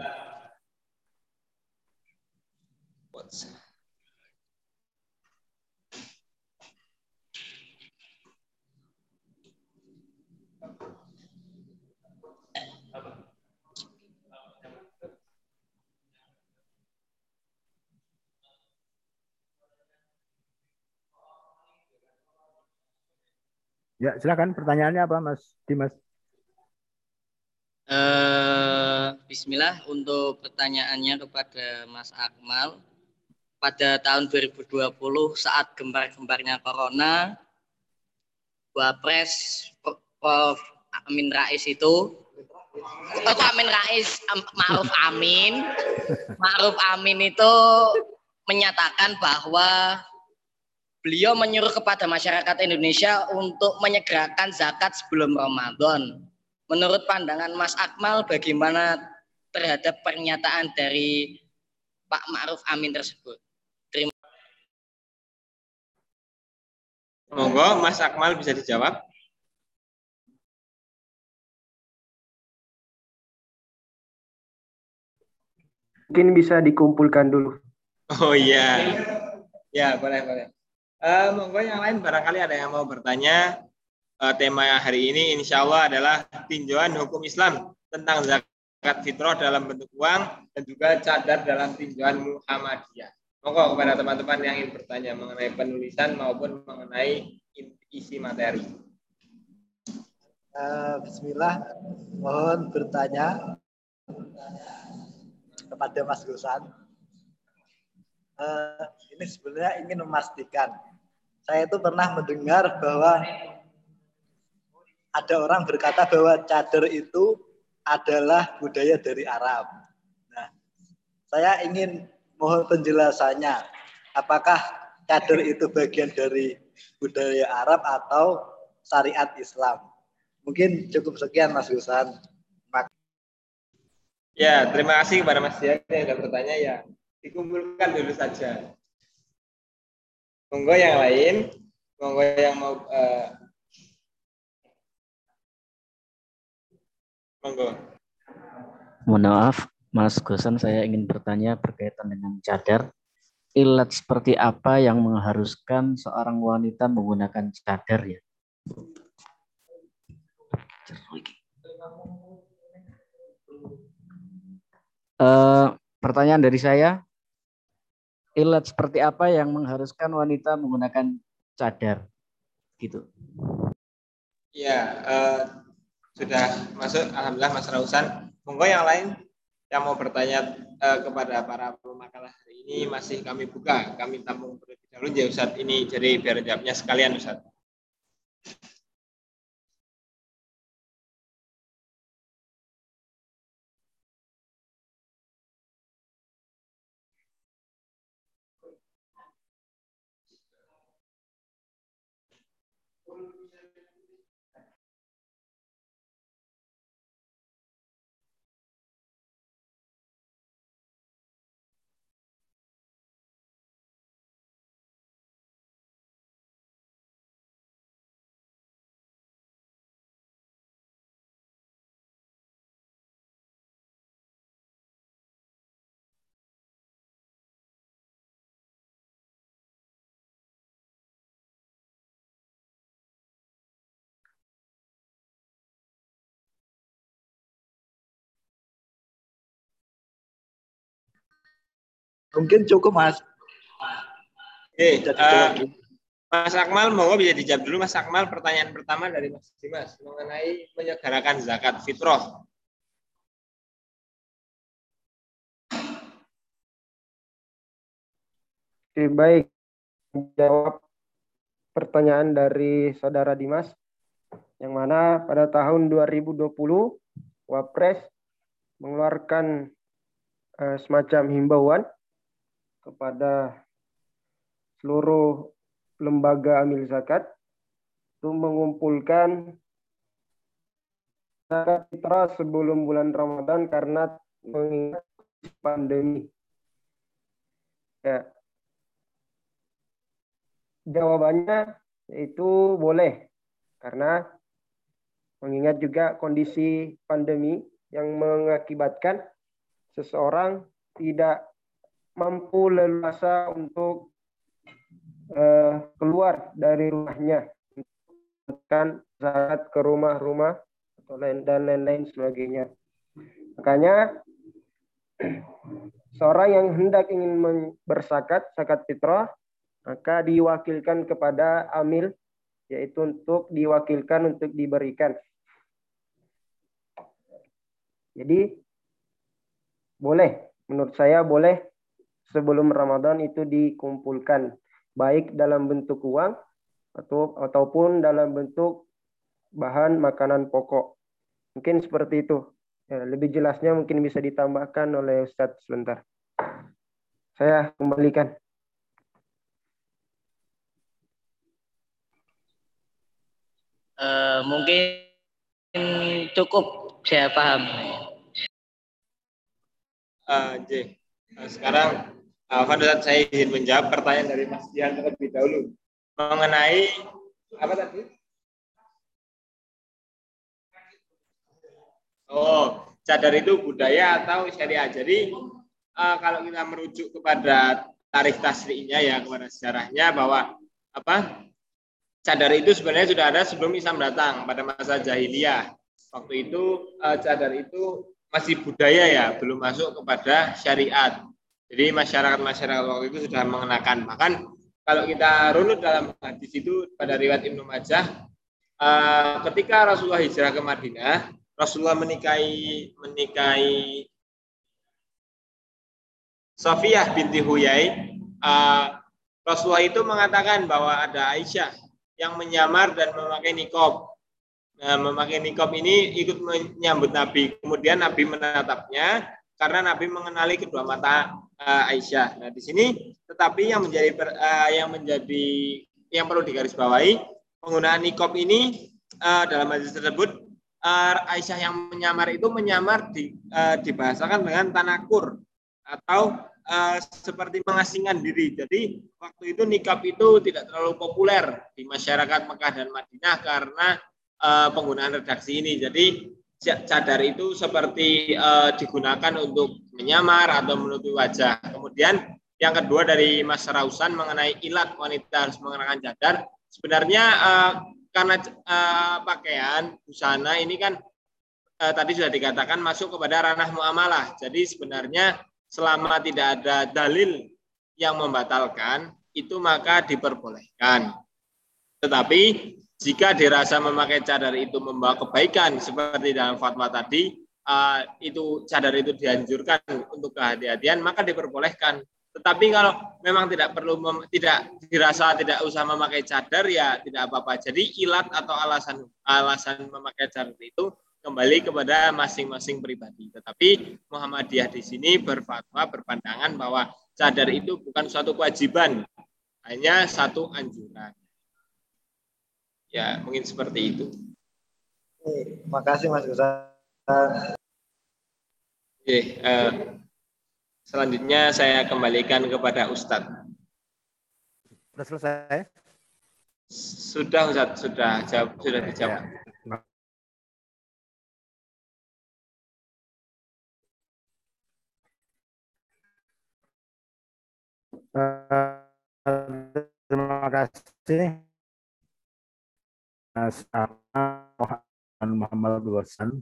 Ya, silakan pertanyaannya apa Mas Dimas? Uh, Bismillah untuk pertanyaannya kepada Mas Akmal. Pada tahun 2020 saat gembar-gembarnya Corona, Wapres Prof. Amin Rais itu Oh, Amin Rais, Ma'ruf Amin. Ma'ruf Amin itu menyatakan bahwa beliau menyuruh kepada masyarakat Indonesia untuk menyegerakan zakat sebelum Ramadan. Menurut pandangan Mas Akmal, bagaimana terhadap pernyataan dari Pak Ma'ruf Amin tersebut? Terima Monggo, Mas Akmal bisa dijawab. Mungkin bisa dikumpulkan dulu. Oh iya. Ya, boleh, boleh. Uh, monggo yang lain barangkali ada yang mau bertanya. Uh, tema hari ini insya Allah adalah tinjauan hukum Islam tentang zakat fitrah dalam bentuk uang dan juga cadar dalam tinjauan Muhammadiyah. Monggo kepada teman-teman yang ingin bertanya mengenai penulisan maupun mengenai isi materi. Uh, Bismillah, mohon bertanya kepada Mas Gusan. Uh, ini sebenarnya ingin memastikan saya itu pernah mendengar bahwa ada orang berkata bahwa cadar itu adalah budaya dari Arab. Nah, saya ingin mohon penjelasannya. Apakah cadar itu bagian dari budaya Arab atau syariat Islam? Mungkin cukup sekian Mas Gusan. Ya, terima kasih kepada Mas Dian yang sudah bertanya ya. Dikumpulkan dulu saja. Monggo yang lain, monggo yang mau uh, monggo. Mohon maaf, Mas Gosan, saya ingin bertanya berkaitan dengan cadar. Ilat seperti apa yang mengharuskan seorang wanita menggunakan cadar ya? Uh, pertanyaan dari saya, ilat seperti apa yang mengharuskan wanita menggunakan cadar? Gitu. Ya uh, sudah masuk. Alhamdulillah Mas Rausan. Monggo yang lain yang mau bertanya uh, kepada para pemakalah hari ini masih kami buka. Kami tampung terlebih dahulu ya Ustaz. Ini jadi biar jawabnya sekalian Ustaz Mungkin cukup, Mas. Oke, uh, Mas Akmal, mau bisa dijawab dulu Mas Akmal pertanyaan pertama dari Mas Dimas mengenai menyegarakan zakat fitrah. Oke, baik. Jawab pertanyaan dari Saudara Dimas yang mana pada tahun 2020 Wapres mengeluarkan eh, semacam himbauan kepada seluruh lembaga amil zakat untuk mengumpulkan zakat fitrah sebelum bulan Ramadan karena mengingat pandemi. Ya. Jawabannya itu boleh karena mengingat juga kondisi pandemi yang mengakibatkan seseorang tidak mampu leluasa untuk uh, keluar dari rumahnya kan zakat ke rumah-rumah atau lain dan lain-lain sebagainya. Makanya seorang yang hendak ingin bersakat zakat fitrah maka diwakilkan kepada amil yaitu untuk diwakilkan untuk diberikan. Jadi boleh menurut saya boleh sebelum Ramadan itu dikumpulkan baik dalam bentuk uang atau ataupun dalam bentuk bahan makanan pokok. Mungkin seperti itu. Ya, lebih jelasnya mungkin bisa ditambahkan oleh Ustadz sebentar. Saya kembalikan. Uh, mungkin cukup saya paham. Uh, J. Uh, sekarang Uh, saya ingin menjawab pertanyaan dari Mas Dian terlebih dahulu mengenai apa tadi? Oh, cadar itu budaya atau syariah. Jadi uh, kalau kita merujuk kepada tarikh tasrinya ya kepada sejarahnya bahwa apa cadar itu sebenarnya sudah ada sebelum Islam datang pada masa jahiliyah. Waktu itu uh, cadar itu masih budaya ya, belum masuk kepada syariat. Jadi masyarakat-masyarakat waktu itu sudah mengenakan. Bahkan kalau kita runut dalam hadis itu pada riwayat Ibnu Majah, uh, ketika Rasulullah hijrah ke Madinah, Rasulullah menikahi menikahi Safiyah binti Huyai. Uh, Rasulullah itu mengatakan bahwa ada Aisyah yang menyamar dan memakai nikob. Nah, memakai nikob ini ikut menyambut Nabi. Kemudian Nabi menatapnya karena Nabi mengenali kedua mata uh, Aisyah. Nah, di sini tetapi yang menjadi uh, yang menjadi yang perlu digarisbawahi penggunaan nikob ini uh, dalam hadis tersebut uh, Aisyah yang menyamar itu menyamar di, uh, dibahasakan dengan tanakur atau uh, seperti mengasingkan diri. Jadi waktu itu nikab itu tidak terlalu populer di masyarakat Mekah dan Madinah karena uh, penggunaan redaksi ini. Jadi cadar itu seperti uh, digunakan untuk menyamar atau menutupi wajah. Kemudian yang kedua dari Mas Rausan mengenai ilat wanita harus mengenakan cadar. Sebenarnya uh, karena uh, pakaian busana ini kan uh, tadi sudah dikatakan masuk kepada ranah muamalah. Jadi sebenarnya selama tidak ada dalil yang membatalkan itu maka diperbolehkan. Tetapi jika dirasa memakai cadar itu membawa kebaikan seperti dalam fatwa tadi, uh, itu cadar itu dianjurkan untuk kehati-hatian, maka diperbolehkan. Tetapi kalau memang tidak perlu mem, tidak dirasa tidak usah memakai cadar ya tidak apa-apa. Jadi ilat atau alasan alasan memakai cadar itu kembali kepada masing-masing pribadi. Tetapi Muhammadiyah di sini berfatwa berpandangan bahwa cadar itu bukan suatu kewajiban, hanya satu anjuran. Ya, mungkin seperti itu. Terima kasih Mas Gusan. Oke, uh, selanjutnya saya kembalikan kepada Ustadz. Sudah selesai? Sudah Ustadz, sudah jawab, sudah dijawab. Ya. Uh, terima kasih. Sama Muhammad Wasan.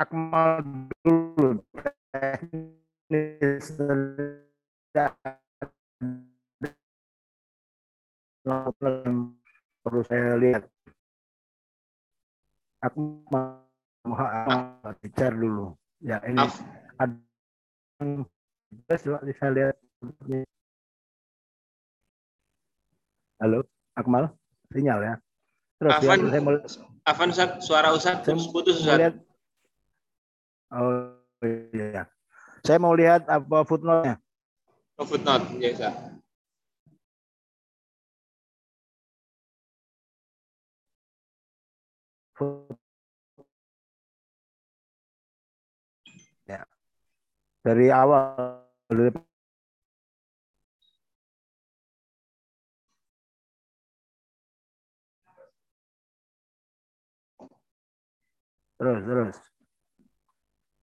Akmal dulu teknis perlu saya lihat. Aku mau bicara dulu. Ya ini ada saya lihat. Halo, Akmal, sinyal ya. Terus Afan, ya, saya mau... Afan Ustaz, suara Ustaz putus Ustaz. Lihat... Oh iya. Saya mau lihat apa footnote-nya. Oh, footnote, ya Ustaz. Ya. Dari awal terus terus.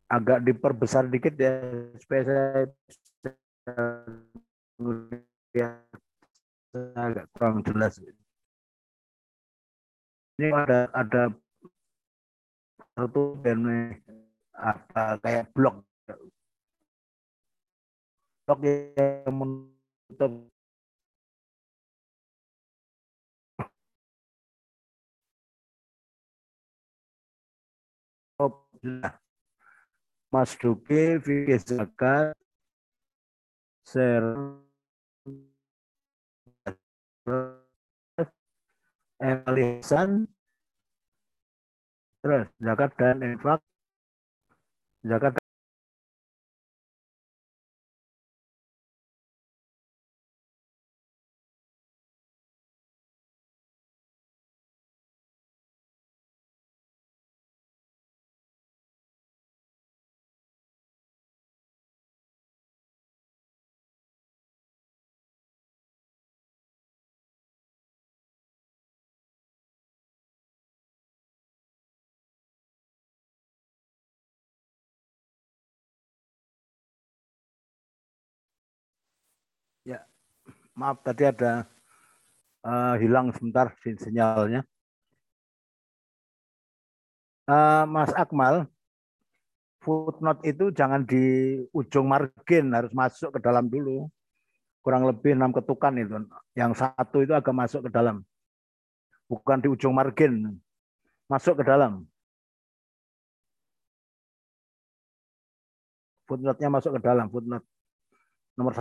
Agak diperbesar dikit ya supaya saya agak kurang jelas. Ini ada ada satu dan apa kayak blok blok yang menutup Mas Duki, Fikih Zakat, Ser, Elisan, terus zakat dan infak, zakat maaf tadi ada uh, hilang sebentar sinyalnya. Uh, Mas Akmal, footnote itu jangan di ujung margin, harus masuk ke dalam dulu. Kurang lebih enam ketukan itu. Yang satu itu agak masuk ke dalam. Bukan di ujung margin, masuk ke dalam. Footnote-nya masuk ke dalam, footnote nomor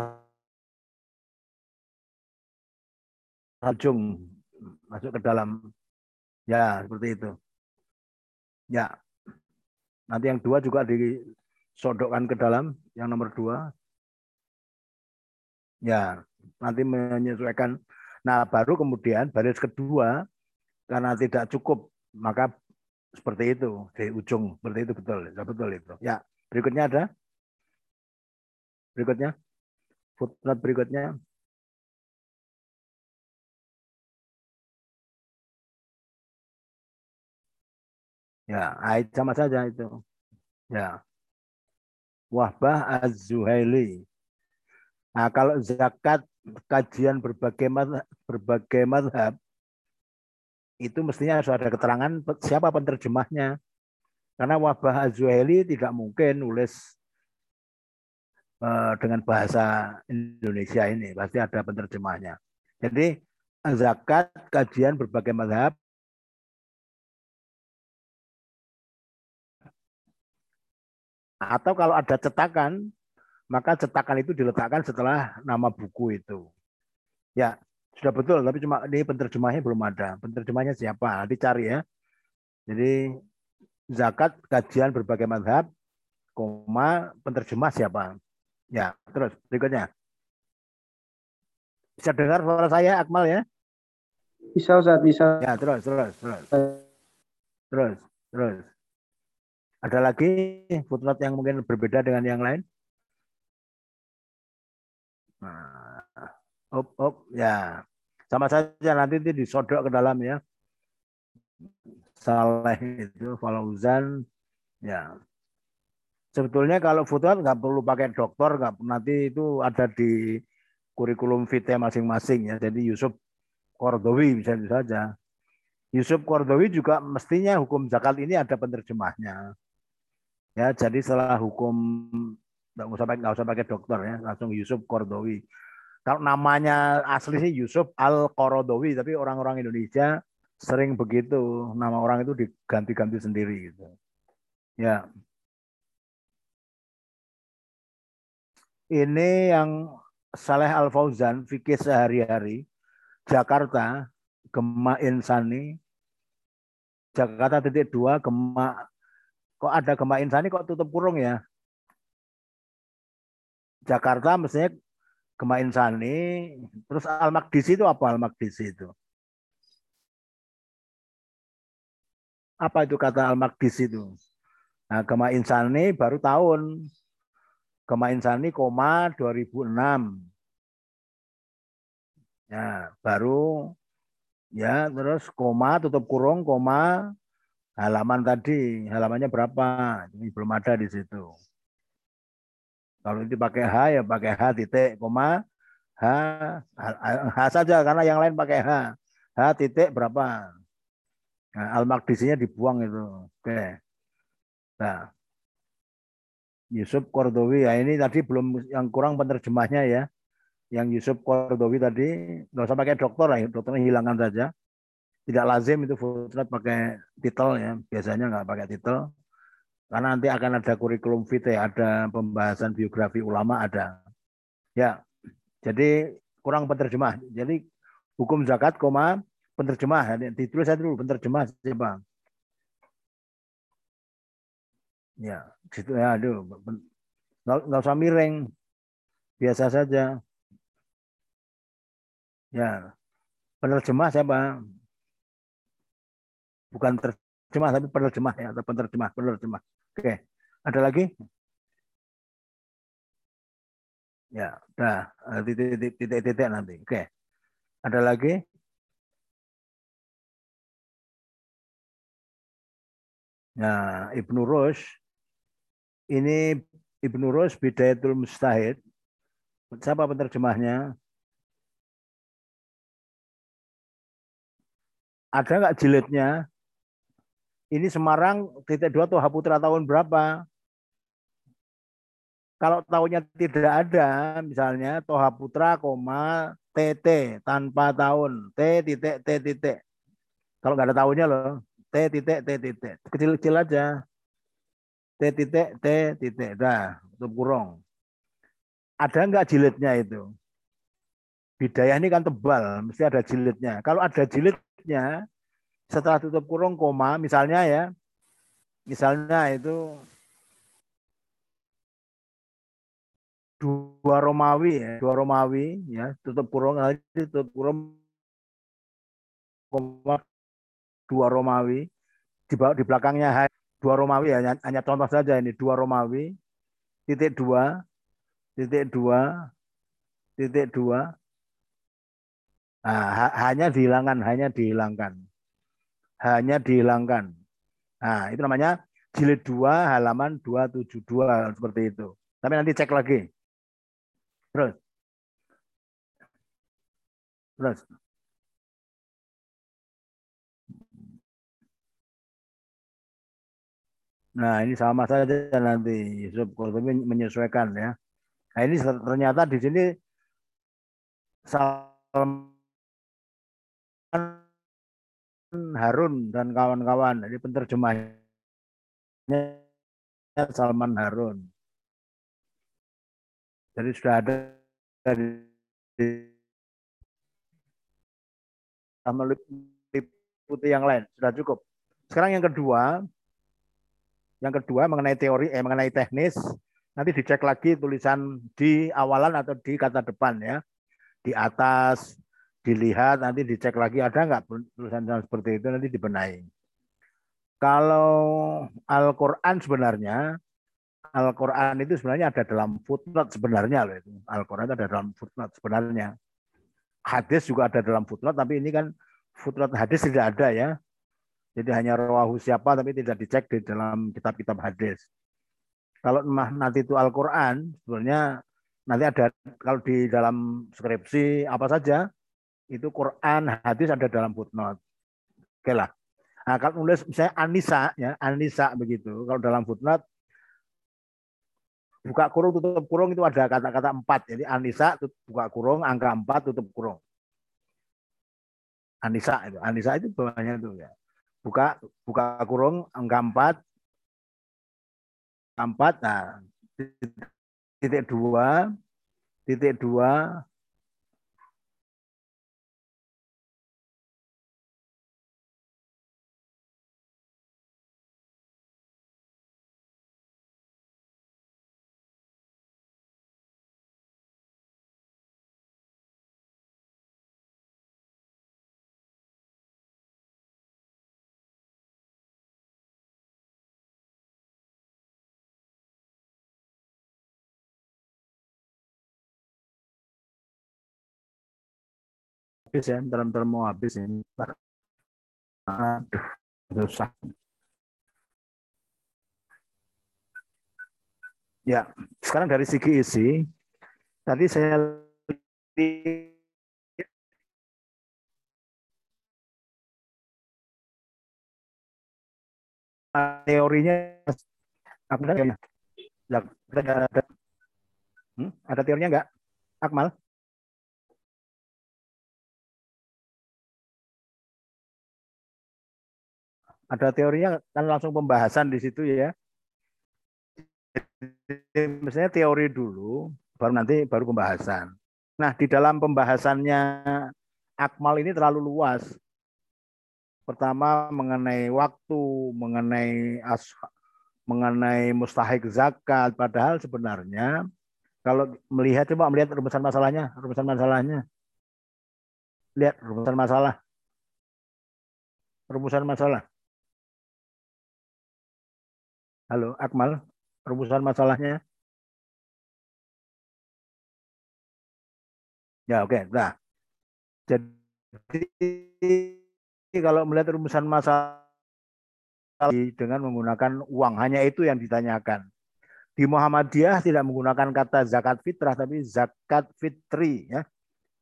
Rajung masuk ke dalam. Ya seperti itu. Ya. Nanti yang dua juga disodokkan ke dalam yang nomor dua. Ya nanti menyesuaikan. Nah baru kemudian baris kedua karena tidak cukup maka seperti itu di ujung seperti itu betul ya betul itu. Ya berikutnya ada? Berikutnya? Footnote berikutnya Ya, sama saja itu. Ya. Wahbah Az-Zuhaili. Nah, kalau zakat kajian berbagai madhab, berbagai madhab, itu mestinya harus ada keterangan siapa penerjemahnya. Karena Wahbah Az-Zuhaili tidak mungkin nulis uh, dengan bahasa Indonesia ini. Pasti ada penerjemahnya. Jadi zakat kajian berbagai madhab Atau kalau ada cetakan, maka cetakan itu diletakkan setelah nama buku itu. Ya, sudah betul, tapi cuma ini penerjemahnya belum ada. Penerjemahnya siapa? Nanti cari ya. Jadi zakat kajian berbagai madhab, koma penerjemah siapa? Ya, terus berikutnya. Bisa dengar suara saya, Akmal ya? Bisa, Ustaz, bisa. Ya, terus, terus, terus. Terus, terus. Ada lagi footnote yang mungkin berbeda dengan yang lain? Nah, op, op, ya. Sama saja nanti itu disodok ke dalam ya. Saleh itu Falauzan, ya. Sebetulnya kalau footnote nggak perlu pakai dokter, nggak nanti itu ada di kurikulum vitae masing-masing ya. Jadi Yusuf Kordowi bisa saja. Yusuf Kordowi juga mestinya hukum zakat ini ada penerjemahnya. Ya, jadi setelah hukum nggak usah pakai nggak usah pakai dokter ya, langsung Yusuf Kordowi. Kalau namanya asli sih Yusuf Al-Qorodowi, tapi orang-orang Indonesia sering begitu. Nama orang itu diganti-ganti sendiri gitu. Ya. Ini yang Saleh Al Fauzan, fikih sehari-hari, Jakarta, Gema Insani, Jakarta titik dua, Gema, kok ada Gema Insani kok tutup kurung ya? Jakarta mestinya Gema Insani, terus Al itu apa Al itu? Apa itu kata Al itu? Nah, Gema Insani baru tahun Gema Insani koma 2006. Ya, baru ya terus koma tutup kurung koma halaman tadi halamannya berapa? Ini belum ada di situ. Kalau itu pakai H ya pakai H titik koma H, H, saja karena yang lain pakai H. H titik berapa? Nah, al makdisinya dibuang itu. Oke. Nah. Yusuf Kordowi ya ini tadi belum yang kurang penerjemahnya ya. Yang Yusuf Kordowi tadi nggak usah pakai dokter lah dokternya hilangkan saja tidak lazim itu footnote pakai titel ya. Biasanya nggak pakai titel. Karena nanti akan ada kurikulum vitae ada pembahasan biografi ulama ada. Ya jadi kurang penerjemah. Jadi hukum zakat koma penerjemah. Ditulis saya dulu penerjemah siapa Ya, gitu ya, aduh, nggak usah miring, biasa saja. Ya, penerjemah siapa? Bukan terjemah tapi penerjemah ya, atau penerjemah, penerjemah. Oke, ada lagi? Ya, dah titik-titik nanti. Oke, ada lagi? Nah, Ibnu Rush ini Ibnu Rus Bidayatul Mustahid. Siapa penerjemahnya? Ada nggak jilidnya? Ini Semarang titik dua Toha Putra tahun berapa? Kalau tahunnya tidak ada, misalnya Toha Putra, koma TT tanpa tahun, T titik T titik. Kalau nggak ada tahunnya loh, T titik T titik. Kecil-kecil aja. T titik T titik. Dah, tutup kurung. Ada enggak jilidnya itu? Bidayah ini kan tebal, mesti ada jilidnya. Kalau ada jilidnya, setelah tutup kurung koma, misalnya ya, misalnya itu dua Romawi ya, dua Romawi ya, tutup kurung lagi tutup kurung koma dua Romawi. Di di belakangnya dua Romawi ya, hanya contoh saja ini dua Romawi, titik dua, titik dua, titik dua. Nah, hanya dihilangkan, hanya dihilangkan, hanya dihilangkan. Nah, itu namanya jilid dua halaman 272 seperti itu. Tapi nanti cek lagi. Terus. Terus. Nah, ini sama saja nanti Yusuf menyesuaikan ya. Nah, ini ternyata di sini Salman Harun dan kawan-kawan. Jadi penerjemahnya Salman Harun. Jadi sudah ada sama putih yang lain sudah cukup. Sekarang yang kedua, yang kedua mengenai teori, eh mengenai teknis, nanti dicek lagi tulisan di awalan atau di kata depan ya. Di atas dilihat nanti dicek lagi ada nggak tulisan seperti itu nanti dibenahi. Kalau Al-Quran sebenarnya Al-Quran itu sebenarnya ada dalam footnote sebenarnya loh itu. Al-Quran ada dalam footnote sebenarnya. Hadis juga ada dalam footnote, tapi ini kan footnote hadis tidak ada ya. Jadi hanya rawahu siapa tapi tidak dicek di dalam kitab-kitab hadis. Kalau nanti itu Al-Quran, sebenarnya nanti ada kalau di dalam skripsi apa saja, itu Quran, hadis ada dalam footnote. Oke lah. Nah, kalau nulis misalnya Anisa, ya Anisa begitu. Kalau dalam footnote buka kurung tutup kurung itu ada kata-kata empat. Jadi Anisa buka kurung, angka empat tutup kurung. Anisa itu. Anisa itu bawahnya itu ya. Buka buka kurung angka empat. Empat. Nah, titik dua, titik dua, habis ya, bentar mau habis ini. Aduh, susah. Ya, sekarang dari segi isi, tadi saya teorinya ada ada, hmm? ada teorinya enggak? Akmal? Ada teorinya kan langsung pembahasan di situ ya. Misalnya teori dulu, baru nanti baru pembahasan. Nah, di dalam pembahasannya Akmal ini terlalu luas. Pertama mengenai waktu, mengenai as, mengenai mustahik zakat, padahal sebenarnya kalau melihat coba melihat rumusan masalahnya, rumusan masalahnya. Lihat rumusan masalah. Rumusan masalah. Halo, Akmal, rumusan masalahnya? Ya, oke. Okay. Nah, jadi kalau melihat rumusan masalah dengan menggunakan uang, hanya itu yang ditanyakan. Di Muhammadiyah tidak menggunakan kata zakat fitrah, tapi zakat fitri. Ya.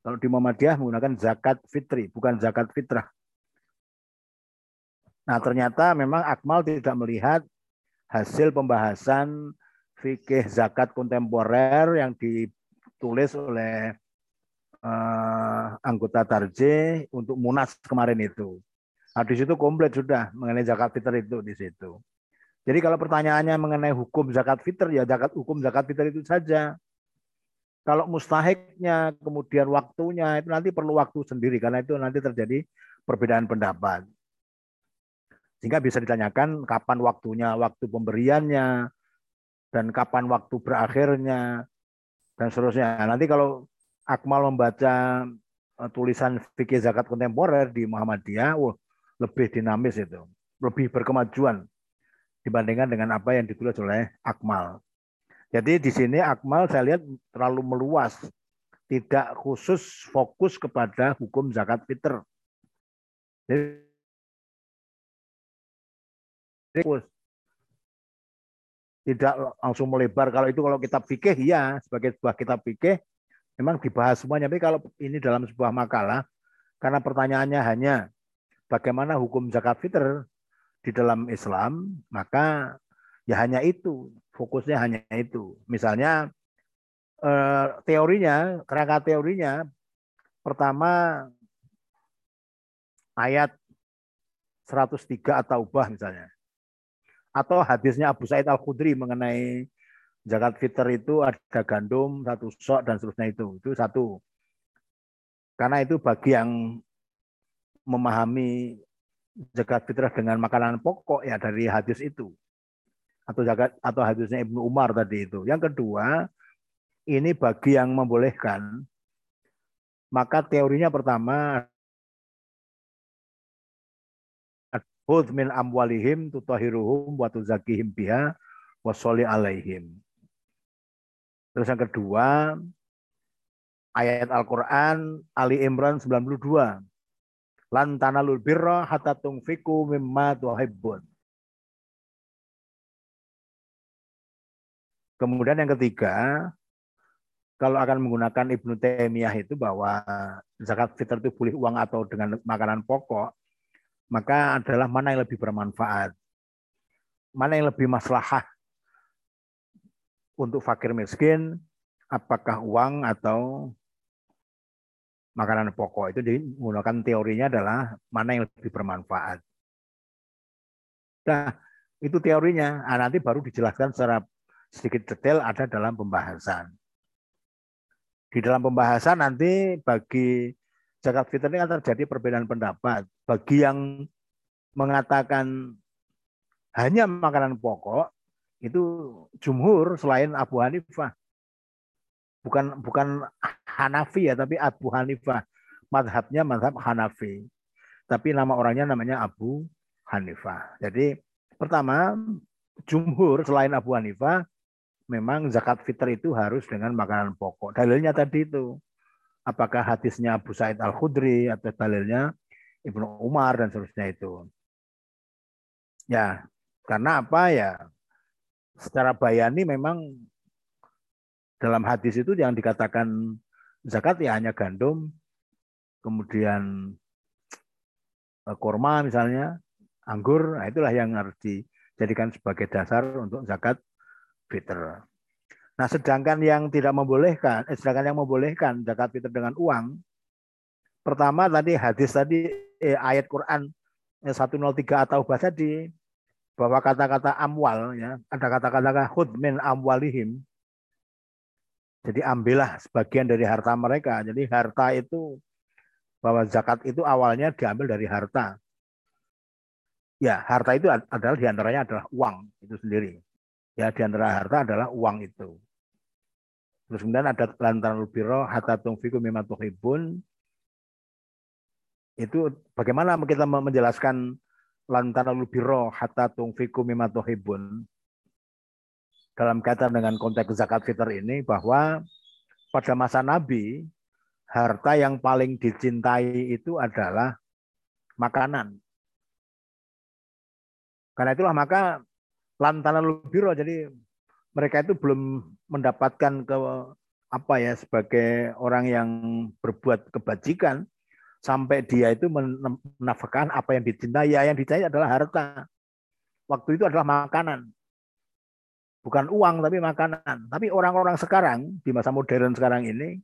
Kalau di Muhammadiyah menggunakan zakat fitri, bukan zakat fitrah. Nah, ternyata memang Akmal tidak melihat hasil pembahasan fikih zakat kontemporer yang ditulis oleh uh, anggota Tarje untuk Munas kemarin itu. Nah, di situ komplit sudah mengenai zakat fitr itu di situ. Jadi kalau pertanyaannya mengenai hukum zakat fitr ya zakat hukum zakat fitr itu saja. Kalau mustahiknya kemudian waktunya itu nanti perlu waktu sendiri karena itu nanti terjadi perbedaan pendapat. Sehingga bisa ditanyakan kapan waktunya, waktu pemberiannya, dan kapan waktu berakhirnya, dan seterusnya. Nanti kalau Akmal membaca eh, tulisan fikih zakat kontemporer di Muhammadiyah, wah, lebih dinamis itu, lebih berkemajuan dibandingkan dengan apa yang ditulis oleh Akmal. Jadi di sini Akmal saya lihat terlalu meluas, tidak khusus fokus kepada hukum zakat fitr. Jadi fokus. Tidak langsung melebar. Kalau itu kalau kitab fikih ya sebagai sebuah kitab fikih memang dibahas semuanya. Tapi kalau ini dalam sebuah makalah karena pertanyaannya hanya bagaimana hukum zakat fitr di dalam Islam, maka ya hanya itu, fokusnya hanya itu. Misalnya eh, teorinya, kerangka teorinya pertama ayat 103 atau ubah misalnya atau hadisnya Abu Said Al Khudri mengenai zakat fitr itu ada gandum satu sok dan seterusnya itu. Itu satu. Karena itu bagi yang memahami zakat fitrah dengan makanan pokok ya dari hadis itu. Atau zakat atau hadisnya Ibnu Umar tadi itu. Yang kedua ini bagi yang membolehkan. Maka teorinya pertama Hud min amwalihim tutahiruhum wa tuzakihim biha wa alaihim. Terus yang kedua, ayat Al-Quran Ali Imran 92. Lan tanalul birra hatta tungfiku mimma tuhibbun. Kemudian yang ketiga, kalau akan menggunakan Ibnu Taimiyah itu bahwa zakat fitr itu boleh uang atau dengan makanan pokok, maka adalah mana yang lebih bermanfaat, mana yang lebih maslahah untuk fakir miskin apakah uang atau makanan pokok itu digunakan teorinya adalah mana yang lebih bermanfaat. Nah, itu teorinya. Nah, nanti baru dijelaskan secara sedikit detail ada dalam pembahasan. Di dalam pembahasan nanti bagi zakat fitrah ini akan terjadi perbedaan pendapat. Bagi yang mengatakan hanya makanan pokok itu jumhur selain Abu Hanifah. Bukan bukan Hanafi ya, tapi Abu Hanifah. Madhabnya madhab Hanafi. Tapi nama orangnya namanya Abu Hanifah. Jadi pertama, jumhur selain Abu Hanifah memang zakat fitr itu harus dengan makanan pokok. Dalilnya tadi itu. Apakah hadisnya Abu Said Al-Khudri atau dalilnya Ibnu Umar dan seterusnya itu. Ya, karena apa ya? Secara bayani memang dalam hadis itu yang dikatakan zakat ya hanya gandum, kemudian eh, kurma misalnya, anggur, nah itulah yang harus dijadikan sebagai dasar untuk zakat fitr. Nah, sedangkan yang tidak membolehkan, eh, sedangkan yang membolehkan zakat fitr dengan uang, pertama tadi hadis tadi eh, ayat Quran eh, 103 atau bahasa di bahwa kata-kata amwal ya, ada kata-kata hud min amwalihim. Jadi ambillah sebagian dari harta mereka. Jadi harta itu bahwa zakat itu awalnya diambil dari harta. Ya, harta itu adalah di antaranya adalah uang itu sendiri. Ya, di antara harta adalah uang itu. Terus kemudian ada lantaran biro hatta tungfiku mimma tuhibun. Itu bagaimana kita menjelaskan lantaran biro hatta tungfiku mimma tuhibun. Dalam kaitan dengan konteks zakat fitr ini bahwa pada masa Nabi harta yang paling dicintai itu adalah makanan. Karena itulah maka lantaran biro jadi mereka itu belum mendapatkan ke apa ya sebagai orang yang berbuat kebajikan sampai dia itu menafkahkan apa yang dicintai. Ya yang dicintai adalah harta. Waktu itu adalah makanan. Bukan uang tapi makanan. Tapi orang-orang sekarang di masa modern sekarang ini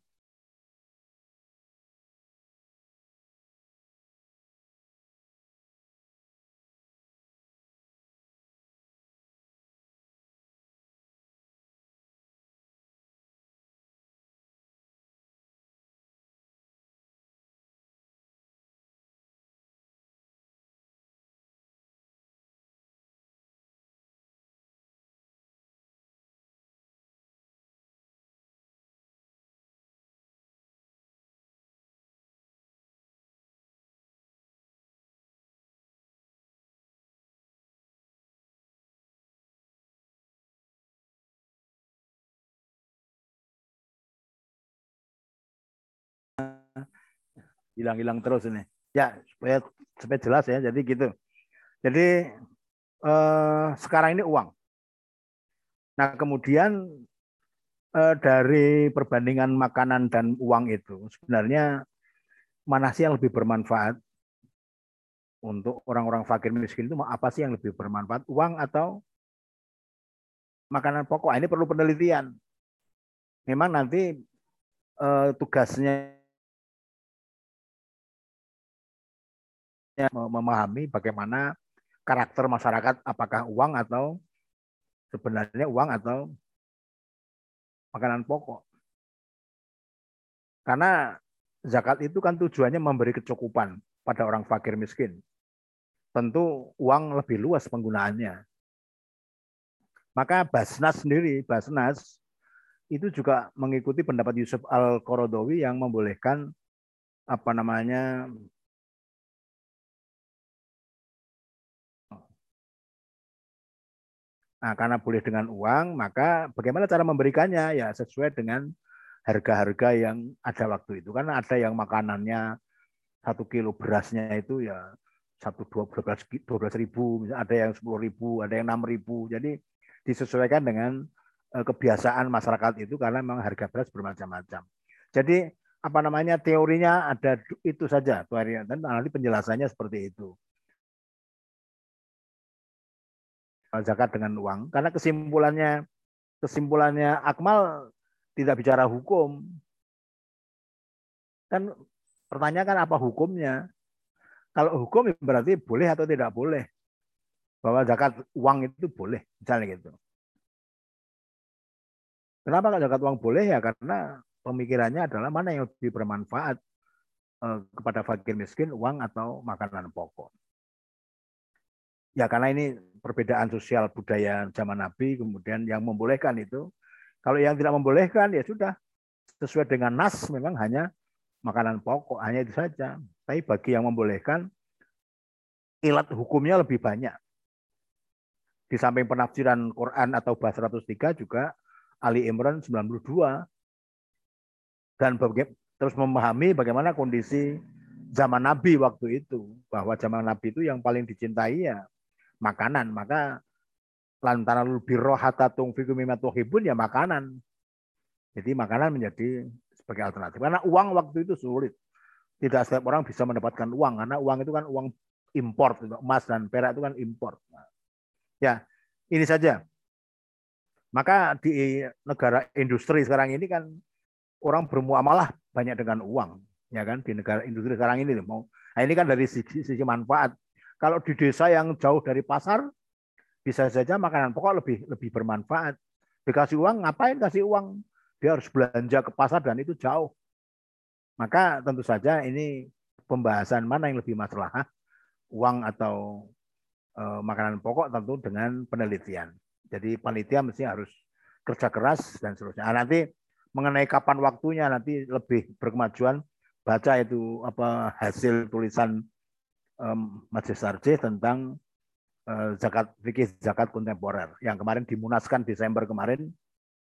hilang-hilang terus ini. Ya, supaya supaya jelas ya. Jadi gitu. Jadi eh, sekarang ini uang. Nah, kemudian eh, dari perbandingan makanan dan uang itu sebenarnya mana sih yang lebih bermanfaat untuk orang-orang fakir miskin itu apa sih yang lebih bermanfaat uang atau makanan pokok ini perlu penelitian memang nanti eh, tugasnya memahami bagaimana karakter masyarakat apakah uang atau sebenarnya uang atau makanan pokok. Karena zakat itu kan tujuannya memberi kecukupan pada orang fakir miskin. Tentu uang lebih luas penggunaannya. Maka Basnas sendiri, Basnas itu juga mengikuti pendapat Yusuf Al-Qorodawi yang membolehkan apa namanya Nah, karena boleh dengan uang, maka bagaimana cara memberikannya? Ya sesuai dengan harga-harga yang ada waktu itu. Karena ada yang makanannya satu kilo berasnya itu ya satu dua belas dua belas ribu, ada yang sepuluh ribu, ada yang enam ribu. Jadi disesuaikan dengan eh, kebiasaan masyarakat itu karena memang harga beras bermacam-macam. Jadi apa namanya teorinya ada itu saja dan nanti penjelasannya seperti itu. Zakat dengan uang karena kesimpulannya kesimpulannya Akmal tidak bicara hukum. Kan pertanyaan kan apa hukumnya? Kalau hukum berarti boleh atau tidak boleh. Bahwa zakat uang itu boleh, misalnya gitu. Kenapa kalau zakat uang boleh ya? Karena pemikirannya adalah mana yang lebih bermanfaat eh, kepada fakir miskin, uang atau makanan pokok. Ya karena ini perbedaan sosial budaya zaman Nabi, kemudian yang membolehkan itu. Kalau yang tidak membolehkan ya sudah sesuai dengan nas memang hanya makanan pokok, hanya itu saja. Tapi bagi yang membolehkan, ilat hukumnya lebih banyak. Di samping penafsiran Quran atau bahasa 103 juga Ali Imran 92 dan terus memahami bagaimana kondisi zaman Nabi waktu itu bahwa zaman Nabi itu yang paling dicintai ya makanan. Maka lantaran lebih rohatatung fikum tuhibun ya makanan. Jadi makanan menjadi sebagai alternatif. Karena uang waktu itu sulit. Tidak setiap orang bisa mendapatkan uang. Karena uang itu kan uang import. Emas dan perak itu kan import. Ya ini saja. Maka di negara industri sekarang ini kan orang bermuamalah banyak dengan uang, ya kan? Di negara industri sekarang ini mau. Nah, ini kan dari sisi, sisi manfaat. Kalau di desa yang jauh dari pasar, bisa saja makanan pokok lebih lebih bermanfaat. Dikasih uang, ngapain kasih uang? Dia harus belanja ke pasar dan itu jauh. Maka tentu saja ini pembahasan mana yang lebih masalah, uang atau e, makanan pokok tentu dengan penelitian. Jadi panitia mesti harus kerja keras dan seterusnya. Nah, nanti mengenai kapan waktunya nanti lebih berkemajuan baca itu apa hasil tulisan um, Majelis Sarjih tentang uh, zakat fikih zakat kontemporer yang kemarin dimunaskan Desember kemarin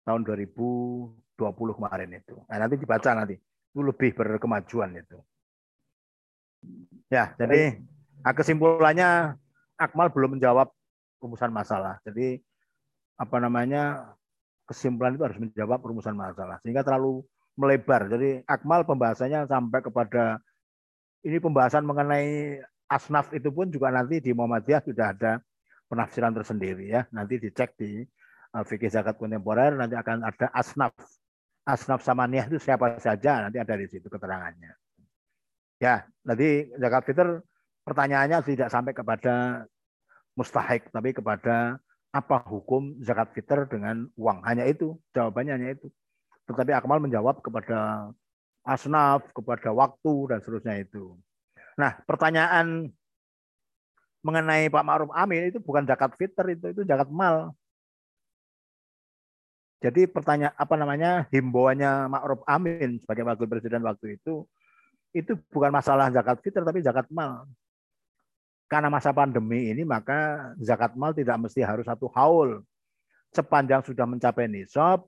tahun 2020 kemarin itu. Nah, nanti dibaca nanti itu lebih berkemajuan itu. Ya, jadi kesimpulannya Akmal belum menjawab rumusan masalah. Jadi apa namanya kesimpulan itu harus menjawab perumusan masalah sehingga terlalu melebar. Jadi akmal pembahasannya sampai kepada ini pembahasan mengenai asnaf itu pun juga nanti di Muhammadiyah sudah ada penafsiran tersendiri ya. Nanti dicek di uh, fikih zakat kontemporer nanti akan ada asnaf. Asnaf samaniyah itu siapa saja nanti ada di situ keterangannya. Ya, nanti zakat fitr pertanyaannya tidak sampai kepada mustahik tapi kepada apa hukum zakat fitr dengan uang? Hanya itu, jawabannya hanya itu. Tetapi Akmal menjawab kepada asnaf, kepada waktu, dan seterusnya itu. Nah, pertanyaan mengenai Pak Ma'ruf Amin itu bukan zakat fitr, itu itu zakat mal. Jadi pertanyaan apa namanya himbauannya Ma'ruf Amin sebagai wakil presiden waktu itu itu bukan masalah zakat fitr tapi zakat mal karena masa pandemi ini maka zakat mal tidak mesti harus satu haul. Sepanjang sudah mencapai nisab,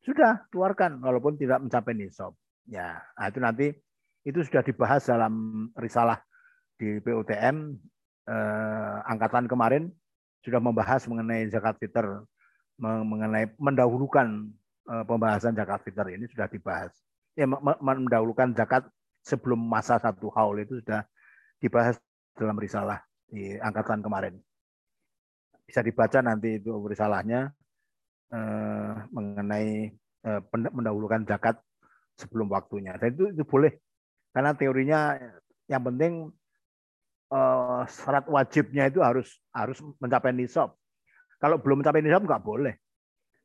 sudah keluarkan walaupun tidak mencapai nisab. Ya, nah itu nanti itu sudah dibahas dalam risalah di PUTM eh, angkatan kemarin sudah membahas mengenai zakat fitr, mengenai mendahulukan eh, pembahasan zakat fitr ini sudah dibahas. Ya, mendahulukan zakat sebelum masa satu haul itu sudah dibahas dalam risalah di angkatan kemarin. Bisa dibaca nanti itu risalahnya eh, mengenai eh, mendahulukan zakat sebelum waktunya. Dan itu, itu boleh karena teorinya yang penting eh, syarat wajibnya itu harus harus mencapai nisab. Kalau belum mencapai nisab nggak boleh.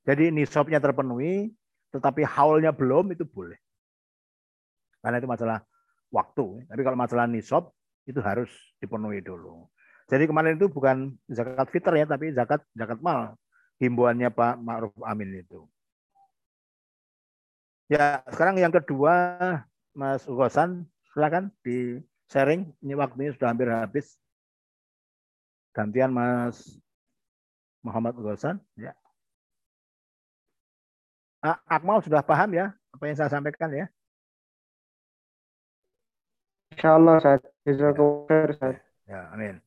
Jadi nisabnya terpenuhi, tetapi haulnya belum itu boleh. Karena itu masalah waktu. Tapi kalau masalah nisab itu harus dipenuhi dulu. Jadi kemarin itu bukan zakat fitr ya, tapi zakat zakat mal. Himbauannya Pak Ma'ruf Amin itu. Ya, sekarang yang kedua, Mas Ugosan, silakan di sharing. Ini waktunya sudah hampir habis. Gantian Mas Muhammad Ugosan. Ya. Akmal sudah paham ya apa yang saya sampaikan ya? Insya Allah saya Jazakallah Ya, amin.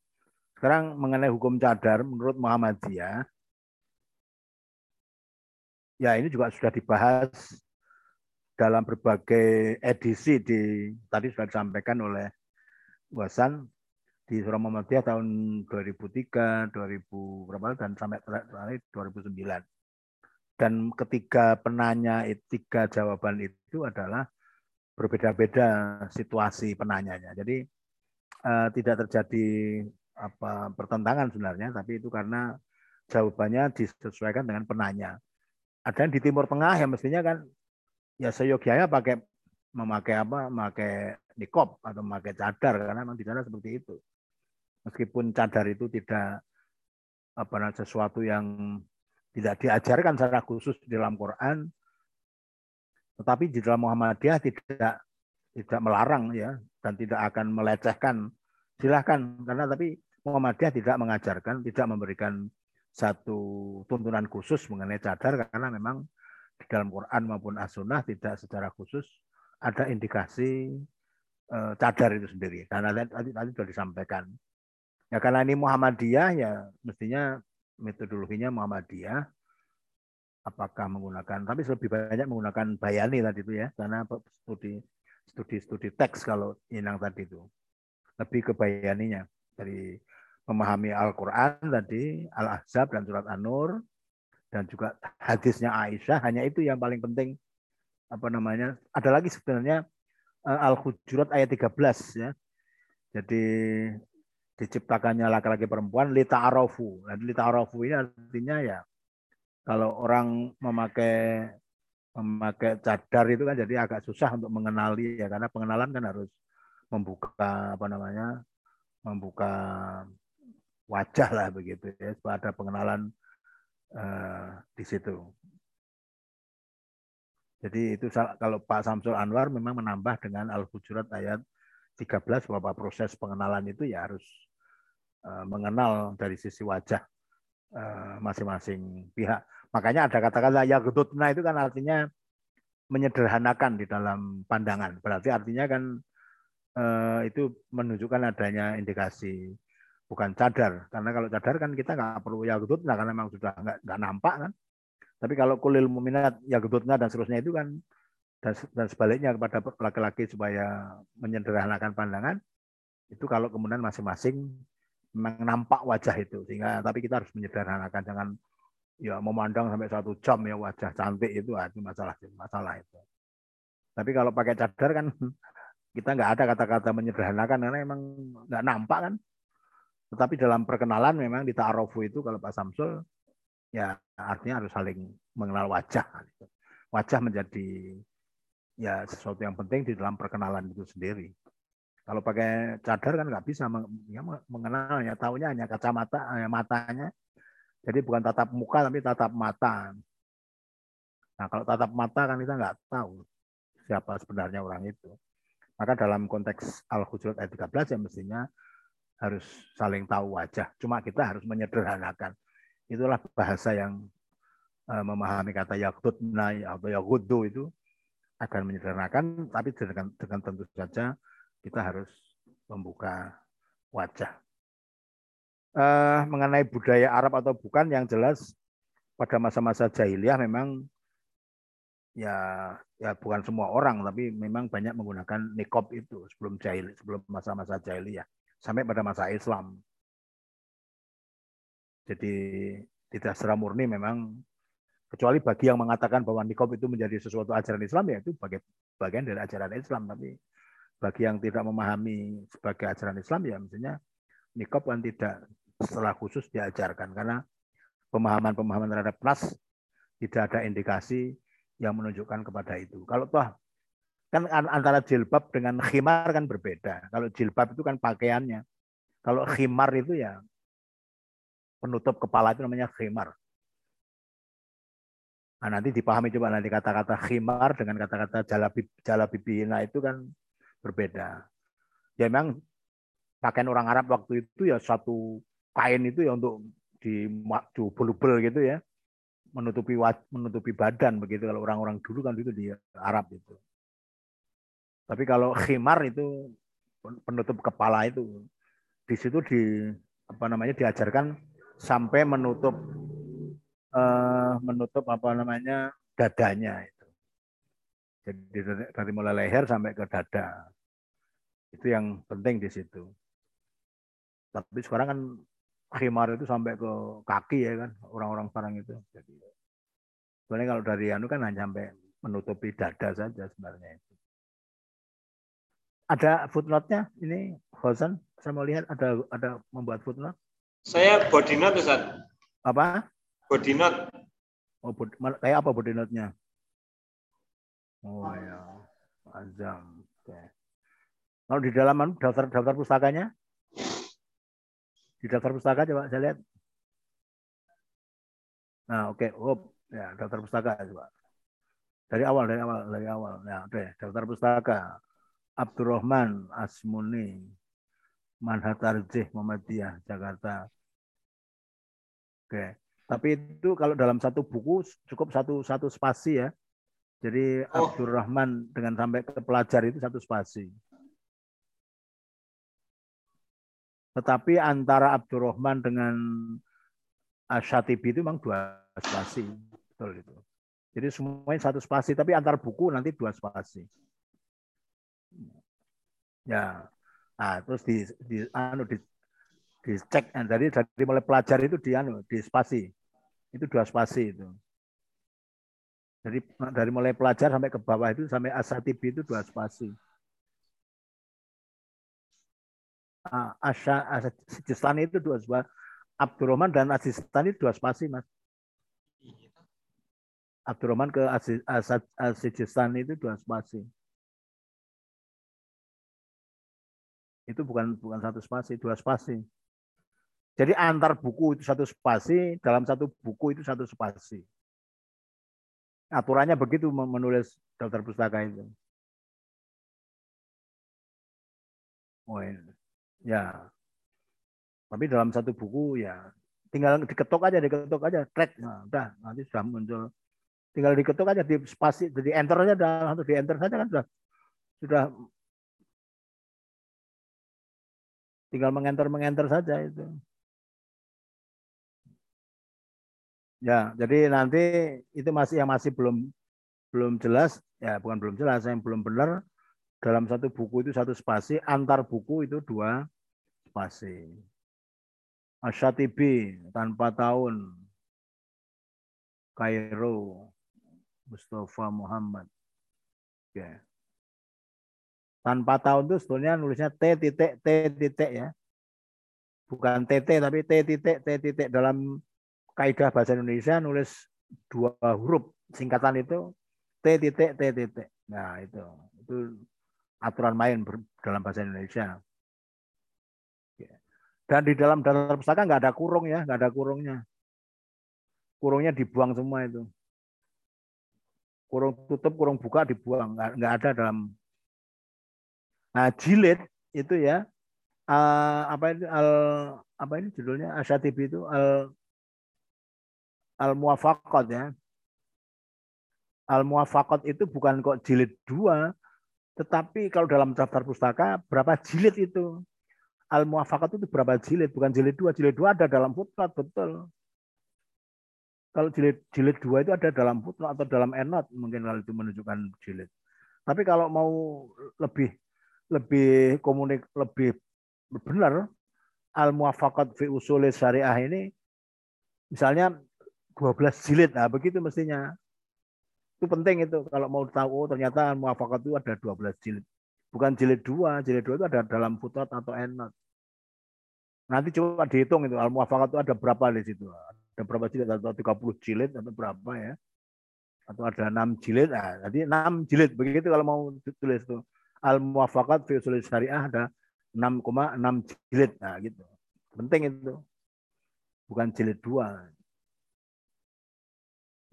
Sekarang mengenai hukum cadar menurut Muhammadiyah, ya ini juga sudah dibahas dalam berbagai edisi di tadi sudah disampaikan oleh Wasan di Surah Muhammadiyah tahun 2003, 2000 berapa dan sampai terakhir 2009. dan ketiga penanya tiga jawaban itu adalah berbeda-beda situasi penanyanya. Jadi uh, tidak terjadi apa pertentangan sebenarnya, tapi itu karena jawabannya disesuaikan dengan penanya. Ada yang di Timur Tengah yang mestinya kan ya seyogianya pakai memakai apa, memakai nikop atau memakai cadar karena memang di sana seperti itu. Meskipun cadar itu tidak apa sesuatu yang tidak diajarkan secara khusus di dalam Quran, tetapi di dalam Muhammadiyah tidak tidak melarang ya dan tidak akan melecehkan. Silahkan karena tapi Muhammadiyah tidak mengajarkan, tidak memberikan satu tuntunan khusus mengenai cadar karena memang dalam Quran maupun As-Sunnah tidak secara khusus ada indikasi eh, cadar itu sendiri. Karena tadi, tadi sudah disampaikan. Ya karena ini Muhammadiyah ya mestinya metodologinya Muhammadiyah apakah menggunakan tapi lebih banyak menggunakan bayani tadi itu ya karena studi studi studi teks kalau inang tadi itu lebih ke bayaninya dari memahami Al-Qur'an tadi Al-Ahzab dan surat An-Nur dan juga hadisnya Aisyah hanya itu yang paling penting apa namanya. Ada lagi sebenarnya eh, Al-Hujurat ayat 13 ya. Jadi diciptakannya laki-laki perempuan lita arofu. Dan lita arofu ini artinya ya kalau orang memakai memakai cadar itu kan jadi agak susah untuk mengenali ya. Karena pengenalan kan harus membuka apa namanya membuka wajah lah begitu ya. Ada pengenalan uh, di situ. Jadi itu kalau Pak Samsul Anwar memang menambah dengan Al-Hujurat ayat 13 bahwa proses pengenalan itu ya harus Eh, mengenal dari sisi wajah eh, masing-masing pihak. Makanya ada kata-kata ya gedutna itu kan artinya menyederhanakan di dalam pandangan. Berarti artinya kan eh, itu menunjukkan adanya indikasi bukan cadar. Karena kalau cadar kan kita nggak perlu ya gedutna karena memang sudah nggak, nampak kan. Tapi kalau kulil muminat ya gedutna dan seterusnya itu kan dan, dan sebaliknya kepada laki-laki supaya menyederhanakan pandangan itu kalau kemudian masing-masing memang nampak wajah itu sehingga tapi kita harus menyederhanakan jangan ya memandang sampai satu jam ya wajah cantik itu ah, itu masalah masalah itu tapi kalau pakai cadar kan kita nggak ada kata-kata menyederhanakan karena memang nggak nampak kan tetapi dalam perkenalan memang di ta'arufu itu kalau Pak Samsul ya artinya harus saling mengenal wajah wajah menjadi ya sesuatu yang penting di dalam perkenalan itu sendiri kalau pakai cadar kan nggak bisa ya, mengenalnya, tahunya hanya kacamata, hanya matanya. Jadi bukan tatap muka tapi tatap mata. Nah kalau tatap mata kan kita nggak tahu siapa sebenarnya orang itu. Maka dalam konteks Al-Hujurat ayat 13 ya mestinya harus saling tahu wajah. Cuma kita harus menyederhanakan. Itulah bahasa yang eh, memahami kata yakutna atau yakudu itu akan menyederhanakan, tapi dengan, dengan tentu saja kita harus membuka wajah. Uh, mengenai budaya Arab atau bukan yang jelas pada masa-masa jahiliyah memang ya ya bukan semua orang tapi memang banyak menggunakan nikob itu sebelum jahil sebelum masa-masa jahiliyah sampai pada masa Islam. Jadi tidak secara murni memang kecuali bagi yang mengatakan bahwa nikob itu menjadi sesuatu ajaran Islam ya itu bagian dari ajaran Islam tapi bagi yang tidak memahami sebagai ajaran Islam ya misalnya nikob kan tidak setelah khusus diajarkan karena pemahaman-pemahaman terhadap nas tidak ada indikasi yang menunjukkan kepada itu. Kalau toh kan antara jilbab dengan khimar kan berbeda. Kalau jilbab itu kan pakaiannya. Kalau khimar itu ya penutup kepala itu namanya khimar. Nah, nanti dipahami coba nanti kata-kata khimar dengan kata-kata jalabi jalabibina itu kan berbeda. Ya memang pakaian orang Arab waktu itu ya satu kain itu ya untuk di double gitu ya menutupi menutupi badan begitu kalau orang-orang dulu kan itu di Arab itu. Tapi kalau khimar itu penutup kepala itu di situ di apa namanya diajarkan sampai menutup eh, menutup apa namanya dadanya itu. Jadi dari mulai leher sampai ke dada. Itu yang penting di situ. Tapi sekarang kan khimar itu sampai ke kaki ya kan orang-orang sekarang itu. Jadi Soalnya kalau dari anu kan hanya sampai menutupi dada saja sebenarnya. Ada footnote-nya ini Hosan, saya mau lihat ada ada membuat footnote. Saya body note Ustaz. Apa? Body note. Oh, kayak apa body note-nya? Oh ya, azam. Oke. Kalau di dalam anu, daftar daftar pustakanya? Di daftar pustaka coba saya lihat. Nah, oke. Okay. Oh, ya, daftar pustaka coba. Dari awal, dari awal, dari awal. Ya, oke. Okay. Daftar pustaka. Abdurrahman Asmuni. Manhatarjih Muhammadiyah Jakarta. Oke. Tapi itu kalau dalam satu buku cukup satu satu spasi ya. Jadi oh. Abdurrahman dengan sampai ke pelajar itu satu spasi. Tetapi antara Abdurrahman dengan Asyatibi itu memang dua spasi. Betul itu. Jadi semuanya satu spasi, tapi antar buku nanti dua spasi. Ya. Nah, terus di, di anu di dicek dari dari mulai pelajar itu di anu di spasi. Itu dua spasi itu. Jadi dari mulai pelajar sampai ke bawah itu sampai asatibi itu dua spasi. Asya Asistani itu dua spasi. Abdurrahman dan Asistani dua spasi, Mas. Abdurrahman ke Asijistani itu dua spasi. Itu bukan bukan satu spasi, dua spasi. Jadi antar buku itu satu spasi, dalam satu buku itu satu spasi. Aturannya begitu menulis daftar pustaka itu. Oh, ya. Tapi dalam satu buku ya tinggal diketok aja, diketok aja, track, nah, udah nanti sudah muncul. Tinggal diketok aja di spasi, jadi enter aja, dah, di enter saja kan sudah sudah tinggal mengenter mengenter saja itu. Ya, jadi nanti itu masih yang masih belum belum jelas, ya bukan belum jelas, yang belum benar dalam satu buku itu satu spasi, antar buku itu dua spasi. Asyatibi tanpa tahun, Kairo, Mustafa Muhammad. Oke. Tanpa tahun itu sebetulnya nulisnya T titik T titik ya. Bukan TT tapi T titik T titik dalam kaidah bahasa Indonesia nulis dua huruf singkatan itu T titik T titik. Nah itu itu aturan main dalam bahasa Indonesia. Dan di dalam daftar pustaka nggak ada kurung ya, nggak ada kurungnya. Kurungnya dibuang semua itu. Kurung tutup, kurung buka dibuang, nggak, ada dalam. Nah jilid itu ya, uh, apa itu al apa ini judulnya Asyatibi itu al al muwafaqat ya. Al muwafaqat itu bukan kok jilid dua, tetapi kalau dalam daftar pustaka berapa jilid itu? Al muwafaqat itu berapa jilid? Bukan jilid dua, jilid dua ada dalam footnote betul. Kalau jilid jilid dua itu ada dalam footnote atau dalam endnote mungkin kalau itu menunjukkan jilid. Tapi kalau mau lebih lebih komunik lebih benar al muwafaqat fi usul syariah ini misalnya 12 jilid. Nah, begitu mestinya. Itu penting itu kalau mau tahu oh, ternyata muafakat itu ada 12 jilid. Bukan jilid dua, jilid dua itu ada dalam footnote atau endnote. Nanti coba dihitung itu al muafakat itu ada berapa di situ. Ada berapa jilid atau 30 jilid atau berapa ya. Atau ada 6 jilid. Nah, jadi 6 jilid begitu kalau mau tulis itu. Al muafakat fi usul syariah ada 6,6 jilid. Nah, gitu. Penting itu. Bukan jilid dua.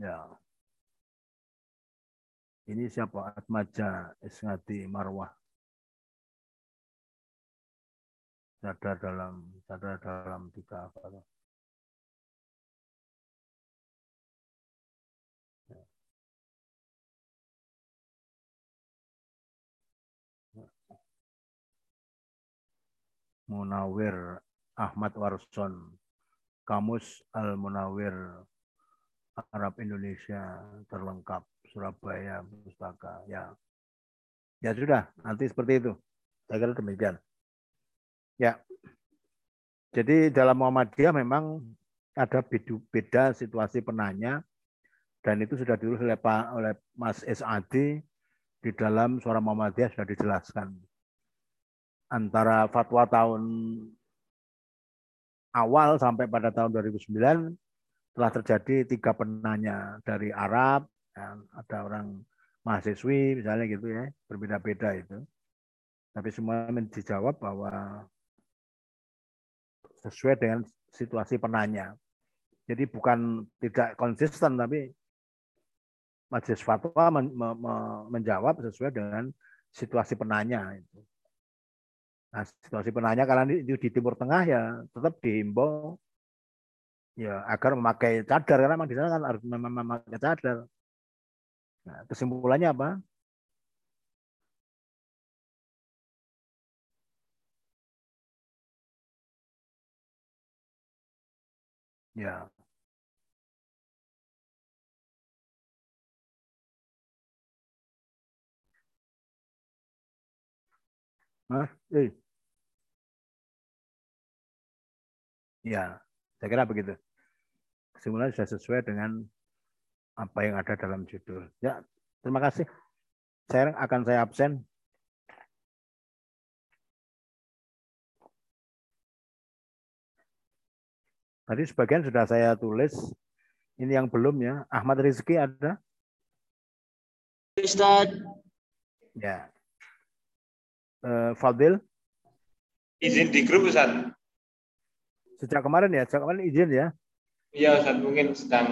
Ya. Ini siapa? Atmaja Isngati Marwah. Sadar dalam sadar dalam tiga apa? Munawir Ahmad Warson Kamus Al Munawir Arab Indonesia terlengkap Surabaya pustaka ya. Ya sudah nanti seperti itu. Saya kira demikian. Ya. Jadi dalam Muhammadiyah memang ada beda situasi penanya Dan itu sudah ditulis oleh Pak oleh Mas SAD di dalam Suara Muhammadiyah sudah dijelaskan. Antara fatwa tahun awal sampai pada tahun 2009 telah terjadi tiga penanya dari Arab, ada orang mahasiswi misalnya gitu ya, berbeda-beda itu. Tapi semua dijawab bahwa sesuai dengan situasi penanya. Jadi bukan tidak konsisten, tapi majelis fatwa men, me, me, menjawab sesuai dengan situasi penanya itu. Nah, situasi penanya karena itu di Timur Tengah ya tetap dihimbau ya agar memakai cadar karena memang di sana kan harus memakai cadar. Nah, kesimpulannya apa? Ya. Mas, eh. Ya, saya kira begitu. Kesimpulan sudah sesuai dengan apa yang ada dalam judul. Ya, terima kasih. Saya akan saya absen. Tadi sebagian sudah saya tulis. Ini yang belum ya. Ahmad Rizki ada? Ustaz. Ya. Uh, Fadil? Izin di grup Ustaz. Sejak kemarin ya? Sejak kemarin izin ya? Iya Ustaz, mungkin sedang